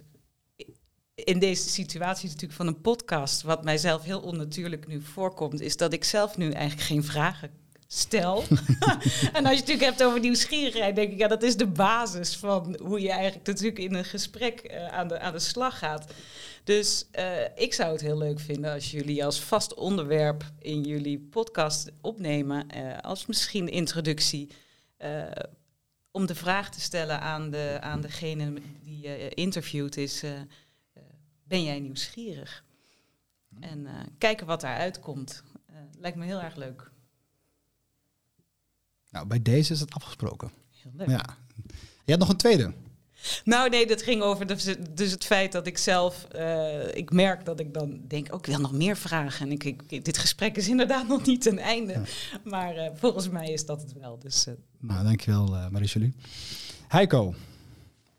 in deze situatie natuurlijk van een podcast, wat mijzelf heel onnatuurlijk nu voorkomt, is dat ik zelf nu eigenlijk geen vragen stel. en als je het natuurlijk hebt over nieuwsgierigheid, denk ik, ja, dat is de basis van hoe je eigenlijk natuurlijk in een gesprek uh, aan, de, aan de slag gaat. Dus uh, ik zou het heel leuk vinden als jullie als vast onderwerp in jullie podcast opnemen, uh, als misschien introductie, om de vraag te stellen aan, de, aan degene die je interviewt is, ben jij nieuwsgierig? En kijken wat daaruit komt. lijkt me heel erg leuk. Nou, bij deze is het afgesproken. Heel leuk. Ja. Je had nog een tweede. Nou nee, dat ging over de, dus het feit dat ik zelf, uh, ik merk dat ik dan denk, ook oh, ik wil nog meer vragen. En ik, ik, dit gesprek is inderdaad nog niet ten einde. Ja. Maar uh, volgens mij is dat het wel. Dus, uh. Nou, dankjewel uh, Marie-Julie. Heiko,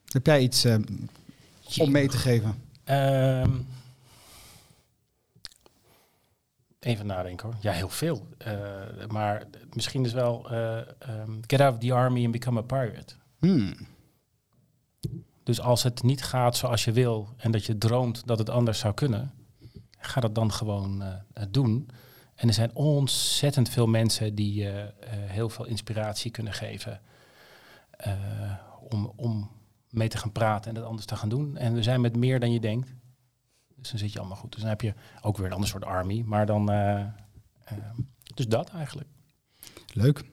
heb jij iets om mee te geven? Um, Even nadenken hoor. Ja, heel veel. Uh, maar misschien is wel uh, um, get out of the army and become a pirate. Hmm. Dus als het niet gaat zoals je wil en dat je droomt dat het anders zou kunnen, ga dat dan gewoon uh, doen. En er zijn ontzettend veel mensen die heel veel inspiratie kunnen geven om, om mee te gaan praten en dat anders te gaan doen. En we zijn met meer dan je denkt. Dus dan zit je allemaal goed. Dus dan heb je ook weer een ander soort army. Maar dan, uh, uh, dus dat eigenlijk. Leuk.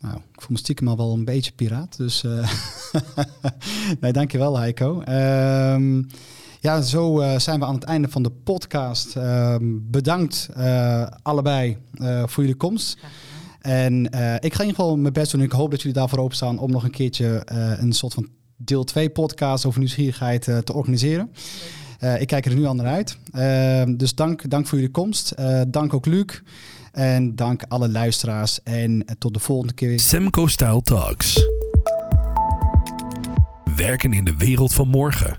Nou, ik voel me stiekem al wel een beetje piraat. Dus uh, nee, dankjewel Heiko. Um, ja, zo uh, zijn we aan het einde van de podcast. Um, bedankt uh, allebei uh, voor jullie komst. En ik ga in ieder geval mijn best doen. Ik hoop dat jullie daarvoor openstaan om nog een keertje een soort van deel 2 podcast over nieuwsgierigheid te organiseren. Ik kijk er nu al naar uit. Uh, dus dank, dank voor jullie komst. Uh, dank ook Luc. En dank alle luisteraars. En tot de volgende keer. Semco Style Talks. Werken in de wereld van morgen.